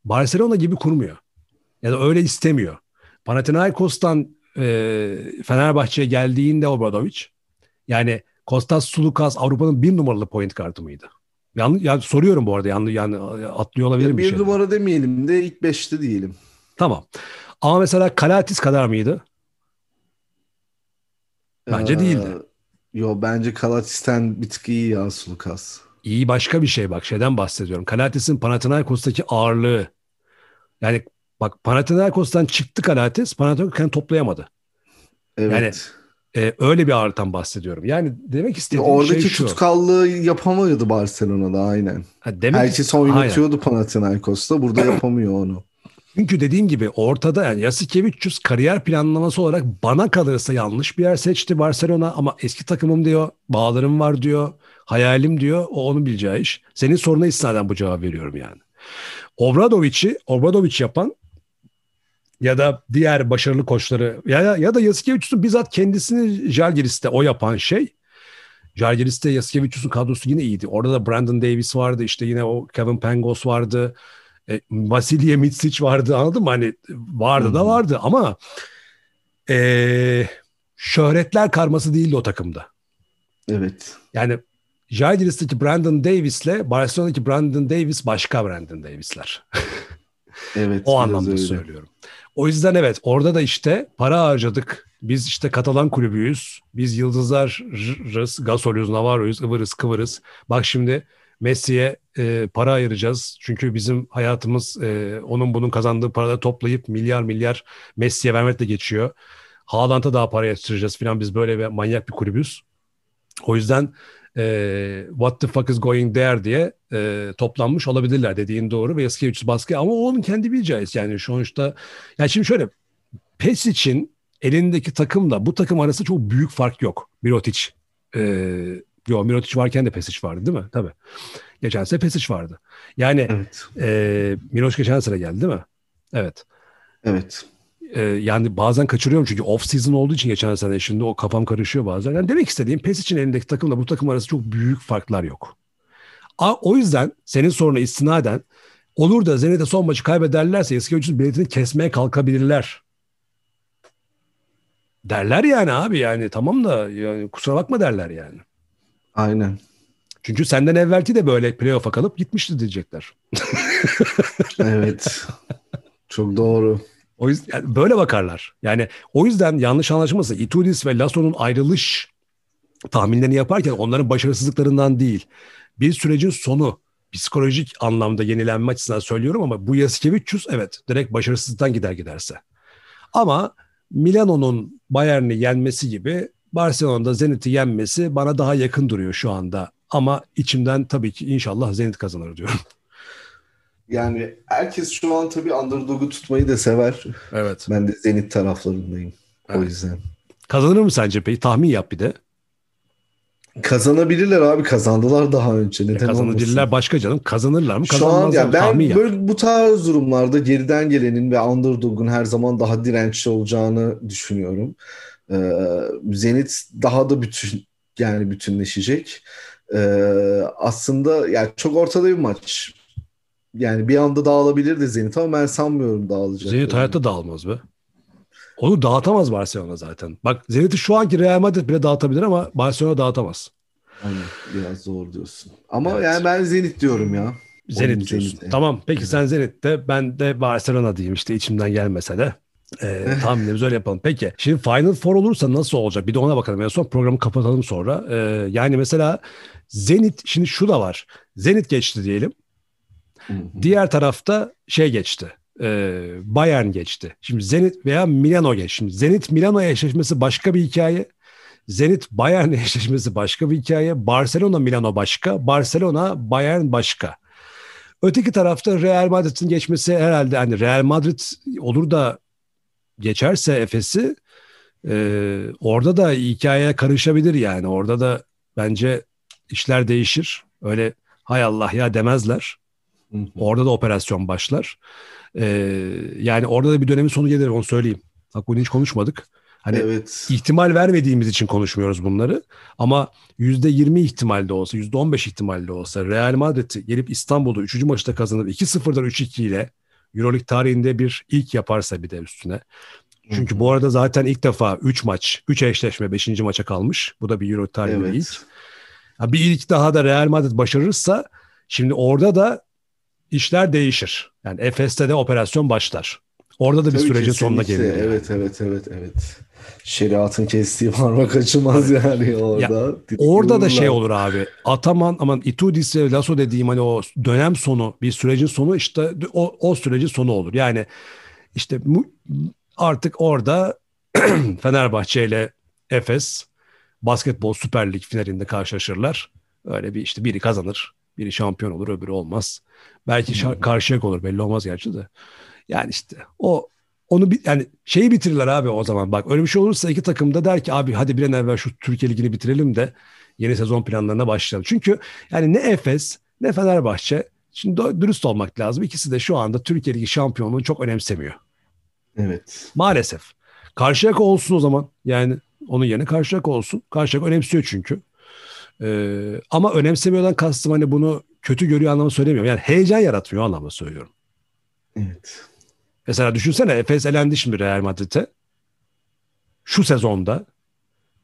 Barcelona gibi kurmuyor. Ya da öyle istemiyor. Panathinaikos'tan e, Fenerbahçe'ye geldiğinde Obradovic yani Kostas Sulukas Avrupa'nın bir numaralı point kartı mıydı? Yanlış, yani soruyorum bu arada. Yani, yani atlıyor olabilirim bir, bir numara demeyelim de ilk beşte diyelim. Tamam. Ama mesela Kalatis kadar mıydı? Bence Ee, değildi. Yo bence Kalatis'ten bir tık iyi ya Sulukas. İyi başka bir şey bak şeyden bahsediyorum. Kalatis'in Panathinaikos'taki ağırlığı. Yani bak Panathinaikos'tan çıktı Kalatis, Panathinaikos kendini toplayamadı. Evet. Yani Ee, öyle bir ağırlıktan bahsediyorum. Yani demek istediğim Oradaki şey şu. tutkallığı yapamıyordu Barcelona'da aynen. Ha, demek Herkes Aynen. oynatıyordu Panathinaikos'ta. Burada yapamıyor onu. Çünkü dediğim gibi ortada yani Yasikevicius kariyer planlaması olarak bana kalırsa yanlış bir yer seçti Barcelona ama eski takımım diyor, bağlarım var diyor, hayalim diyor. O onun bileceği iş. Senin soruna istinaden bu cevabı veriyorum yani. Obradovic'i Obradovic yapan ya da diğer başarılı koçları ya ya da Yasikevicius'un bizzat kendisini Jalgiris'te o yapan şey Jalgiris'te Yasikevicius'un kadrosu yine iyiydi. Orada da Brandon Davis vardı. işte yine o Kevin Pangos vardı. E, Vasilya Mitsic vardı anladın mı? Hani vardı da vardı ama e, şöhretler karması değildi o takımda. Evet. Yani Jalgiris'teki Brandon Davis'le Barcelona'daki Brandon Davis başka Brandon Davis'ler. Evet. O anlamda öyle. söylüyorum. O yüzden evet orada da işte para harcadık. Biz işte Katalan kulübüyüz. Biz yıldızlarız, Gasol'üz, Navarro'yuz, ıvırız, kıvırız. Bak şimdi Messi'ye e, para ayıracağız. Çünkü bizim hayatımız e, onun bunun kazandığı paraları toplayıp milyar milyar Messi'ye vermekle geçiyor. Haaland'a daha para yatıracağız falan. Biz böyle bir manyak bir kulübüz. O yüzden e, what the fuck is going there diye e, toplanmış olabilirler dediğin doğru ve Yasikevicius baskı ama onun kendi bileceği yani sonuçta yani şimdi şöyle PES için elindeki takımla bu takım arasında çok büyük fark yok. Mirotic e, yok Mirotic varken de Pesic vardı değil mi? Tabii. Geçen sene Pesic vardı. Yani Evet. e, Mirotic geçen sene geldi değil mi? Evet. Evet. Ee, yani bazen kaçırıyorum çünkü off season olduğu için geçen sene şimdi o kafam karışıyor bazen. Yani demek istediğim PES için elindeki takımla bu takım arasında çok büyük farklar yok. A, o yüzden senin soruna istinaden olur da Zenit'e son maçı kaybederlerse Yasikevicius'un biletini kesmeye kalkabilirler. Derler yani abi yani tamam da yani kusura bakma derler yani. Aynen. Çünkü senden evvelki de böyle playoff'a kalıp gitmişti diyecekler. Evet. Çok doğru. O yüzden yani böyle bakarlar. Yani o yüzden yanlış anlaşılmasın. Itudis ve Lasso'nun ayrılış tahminlerini yaparken onların başarısızlıklarından değil. Bir sürecin sonu psikolojik anlamda yenilenme açısından söylüyorum ama bu Yasikevicius evet direkt başarısızlıktan gider giderse. Ama Milano'nun Bayern'i yenmesi gibi Barcelona'da Zenit'i yenmesi bana daha yakın duruyor şu anda. Ama içimden tabii ki inşallah Zenit kazanır diyorum. Yani herkes şu an tabii underdog'u tutmayı da sever. Evet. Ben de Zenit taraflarındayım. O Evet. yüzden. Kazanır mı sence peki? Tahmin yap bir de. Kazanabilirler abi. Kazandılar daha önce. Neden Kazanabilirler olmasın? başka canım. Kazanırlar mı? Şu an ya ben yap. böyle bu tarz durumlarda geriden gelenin ve underdog'un her zaman daha dirençli olacağını düşünüyorum. Ee, Zenit daha da bütün yani bütünleşecek. Ee, aslında yani çok ortada bir maç. Yani bir anda dağılabilir de Zenit ama ben sanmıyorum dağılacak. Zenit hayatta dağılmaz be. Onu dağıtamaz Barcelona zaten. Bak Zenit'i şu anki Real Madrid bile dağıtabilir ama Barcelona dağıtamaz. Aynen, biraz zor diyorsun. Ama Evet. yani ben Zenit diyorum ya. Zenit diyorsun. Zenit'e. Tamam peki sen Zenit'te ben de Barcelona diyeyim işte içimden gelmese de. Ee, tahminlerimizi öyle yapalım. Peki şimdi Final Four olursa nasıl olacak? Bir de ona bakalım. En son programı kapatalım sonra. Ee, yani mesela Zenit şimdi şu da var. Zenit geçti diyelim. Hı hı. Diğer tarafta şey geçti. E, Bayern geçti. Şimdi Zenit veya Milano geçti. Şimdi Zenit Milano eşleşmesi başka bir hikaye. Zenit Bayern eşleşmesi başka bir hikaye. Barcelona Milano başka. Barcelona Bayern başka. Öteki tarafta Real Madrid'in geçmesi herhalde hani Real Madrid olur da geçerse Efes'i e, orada da hikaye karışabilir yani. Orada da bence işler değişir. Öyle hay Allah ya demezler. Hı hı. Orada da operasyon başlar. Ee, yani orada da bir dönemin sonu gelir onu söyleyeyim. Bak bunu hiç konuşmadık. Hani evet. ihtimal vermediğimiz için konuşmuyoruz bunları. Ama %20 ihtimalde olsa, %15 ihtimalde olsa Real Madrid gelip İstanbul'da 3. maçta kazanıp 2-0'dan 3-2 ile Euroleague tarihinde bir ilk yaparsa bir de üstüne Çünkü bu arada zaten ilk defa 3 maç, 3 eşleşme 5. maça kalmış. Bu da bir Euro tarihinde Evet. ilk. Ha, bir ilk daha da Real Madrid başarırsa şimdi orada da işler değişir. Yani Efes'te de operasyon başlar. Orada da bir Tabii sürecin sonuna yani. Evet evet evet evet. Şeriatın kestiği parmak açılmaz yani orada. Orada da şey olur abi. Ataman aman Itudis ve Lasso dediğim hani o dönem sonu bir sürecin sonu işte o, o sürecin sonu olur. Yani işte artık orada Fenerbahçe ile Efes basketbol Süper Lig finalinde karşılaşırlar. Öyle bir işte biri kazanır, biri şampiyon olur, öbürü olmaz. Belki şa- karşıyak olur belli olmaz gerçi de. Yani işte o onu bir yani şeyi bitirirler abi o zaman. Bak öyle bir şey olursa iki takım da der ki abi hadi bir an evvel şu Türkiye Ligi'ni bitirelim de yeni sezon planlarına başlayalım. Çünkü yani ne Efes ne Fenerbahçe şimdi dürüst olmak lazım. İkisi de şu anda Türkiye Ligi şampiyonluğunu çok önemsemiyor. Evet. Maalesef. Karşıyaka olsun o zaman. Yani onun yerine Karşıyaka olsun. Karşıyaka önemsiyor çünkü. Ee, ama önemsemiyordan kastım hani bunu kötü görüyor anlamı söylemiyorum. Yani heyecan yaratmıyor anlamda söylüyorum. Evet. Mesela düşünsene Efes elendi şimdi Real Madrid'e. Şu sezonda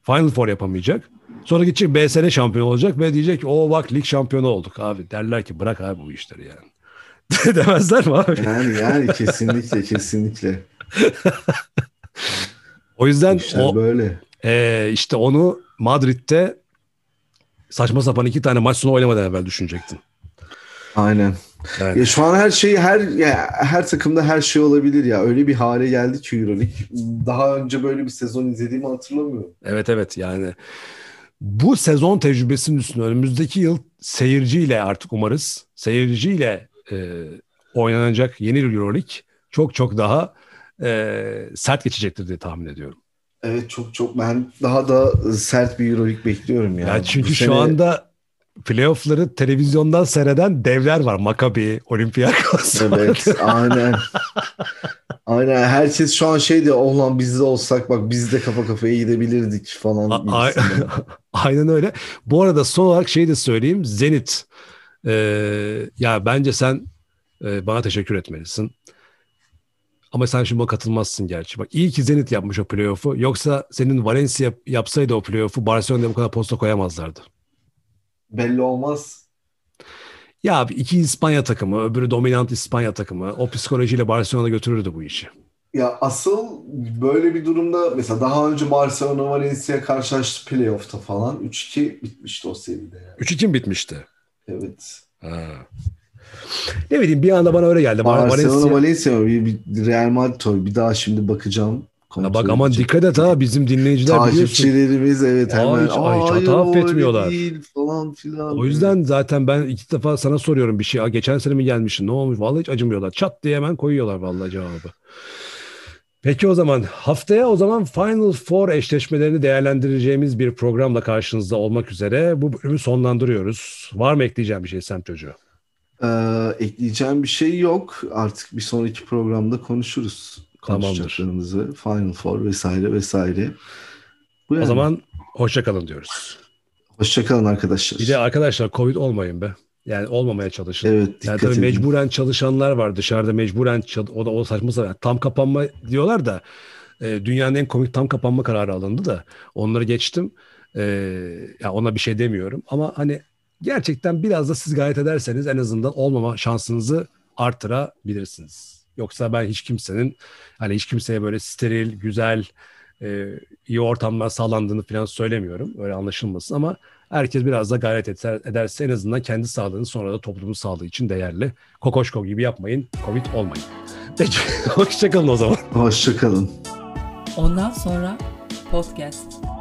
Final Four yapamayacak. Sonra gidecek BSN şampiyon olacak ve diyecek o bak lig şampiyonu olduk abi. Derler ki bırak abi bu işleri yani. Demezler mi abi? Yani yani kesinlikle kesinlikle. O yüzden İşler o böyle. Ee, işte onu Madrid'de saçma sapan iki tane maç sonu oynamadan evvel düşünecektin. Aynen. Yani, Ya şu an her şey her ya her takımda her şey olabilir ya. Öyle bir hale geldi ki EuroLeague. Daha önce böyle bir sezon izlediğimi hatırlamıyorum. evet evet yani bu sezon tecrübesinin üstüne önümüzdeki yıl seyirciyle artık umarız seyirciyle e, oynanacak yeni Euroleague çok çok daha e, sert geçecektir diye tahmin ediyorum. Evet çok çok ben daha da sert bir EuroLeague bekliyorum ya. Yani çünkü Bu şu sene- anda playoff'ları televizyondan seyreden devler var. Maccabi, Olympiakos. Evet aynen. Aynen herkes şu an şey diyor oh lan biz de olsak bak biz de kafa kafaya gidebilirdik falan. A-. Aynen öyle. Bu arada son olarak şey de söyleyeyim. Zenit. Ee, ya bence sen e, bana teşekkür etmelisin. Ama sen şimdi buna katılmazsın gerçi. Bak iyi ki Zenit yapmış o playoff'u. Yoksa senin Valencia yapsaydı o playoff'u Barcelona'ya bu kadar posta koyamazlardı. Belli olmaz. Ya abi iki İspanya takımı, öbürü dominant İspanya takımı. O psikolojiyle Barcelona götürürdü bu işi. Ya asıl böyle bir durumda mesela daha önce Barcelona Valencia karşılaştı playoff'ta falan 3-2 bitmişti o seride yani. 3-2 mi bitmişti? Evet. Ha. Ne bileyim bir anda bana öyle geldi. Bar- Barcelona Valencia- Valencia bir, bir Real Madrid. Bir daha şimdi bakacağım. Ya bak aman dikkat et ha bizim dinleyiciler. Takipçilerimiz evet hemen. hiç- ay, hiç hata "Aa, affetmiyorlar." değil falan filan. O yüzden zaten ben iki defa sana soruyorum bir şey. "Aa, Geçen sene mi gelmişsin? Ne olmuş? Vallahi hiç acımıyorlar. Çat diye hemen koyuyorlar vallahi cevabı. Peki o zaman haftaya o zaman Final Four eşleşmelerini değerlendireceğimiz bir programla karşınızda olmak üzere bu bölümü sonlandırıyoruz. Var mı ekleyeceğim bir şey Sem çocuğu? Ee, ekleyeceğim bir şey yok. Artık bir sonraki programda konuşuruz. Tamamdır. Konuşacaklarımızı. Final Four vesaire vesaire. Bu O yani. zaman hoşça kalın diyoruz. Hoşçakalın arkadaşlar. Bir de arkadaşlar Covid olmayın be. Yani olmamaya çalışın. Evet Yani dikkat tabii edin. mecburen çalışanlar var dışarıda mecburen o da o saçma sapan tam kapanma diyorlar da e, dünyanın en komik tam kapanma kararı alındı da onları geçtim. E, ya ona bir şey demiyorum ama hani gerçekten biraz da siz gayret ederseniz en azından olmama şansınızı artırabilirsiniz. Yoksa ben hiç kimsenin hani hiç kimseye böyle steril, güzel, e, iyi ortamlar sağlandığını falan söylemiyorum. Öyle anlaşılmasın ama herkes biraz da gayret eder, ederse en azından kendi sağlığını sonra da toplumun sağlığı için değerli. Kokoşko gibi yapmayın, Covid olmayın. Peki, hoşçakalın o zaman. Hoşçakalın. Ondan sonra podcast.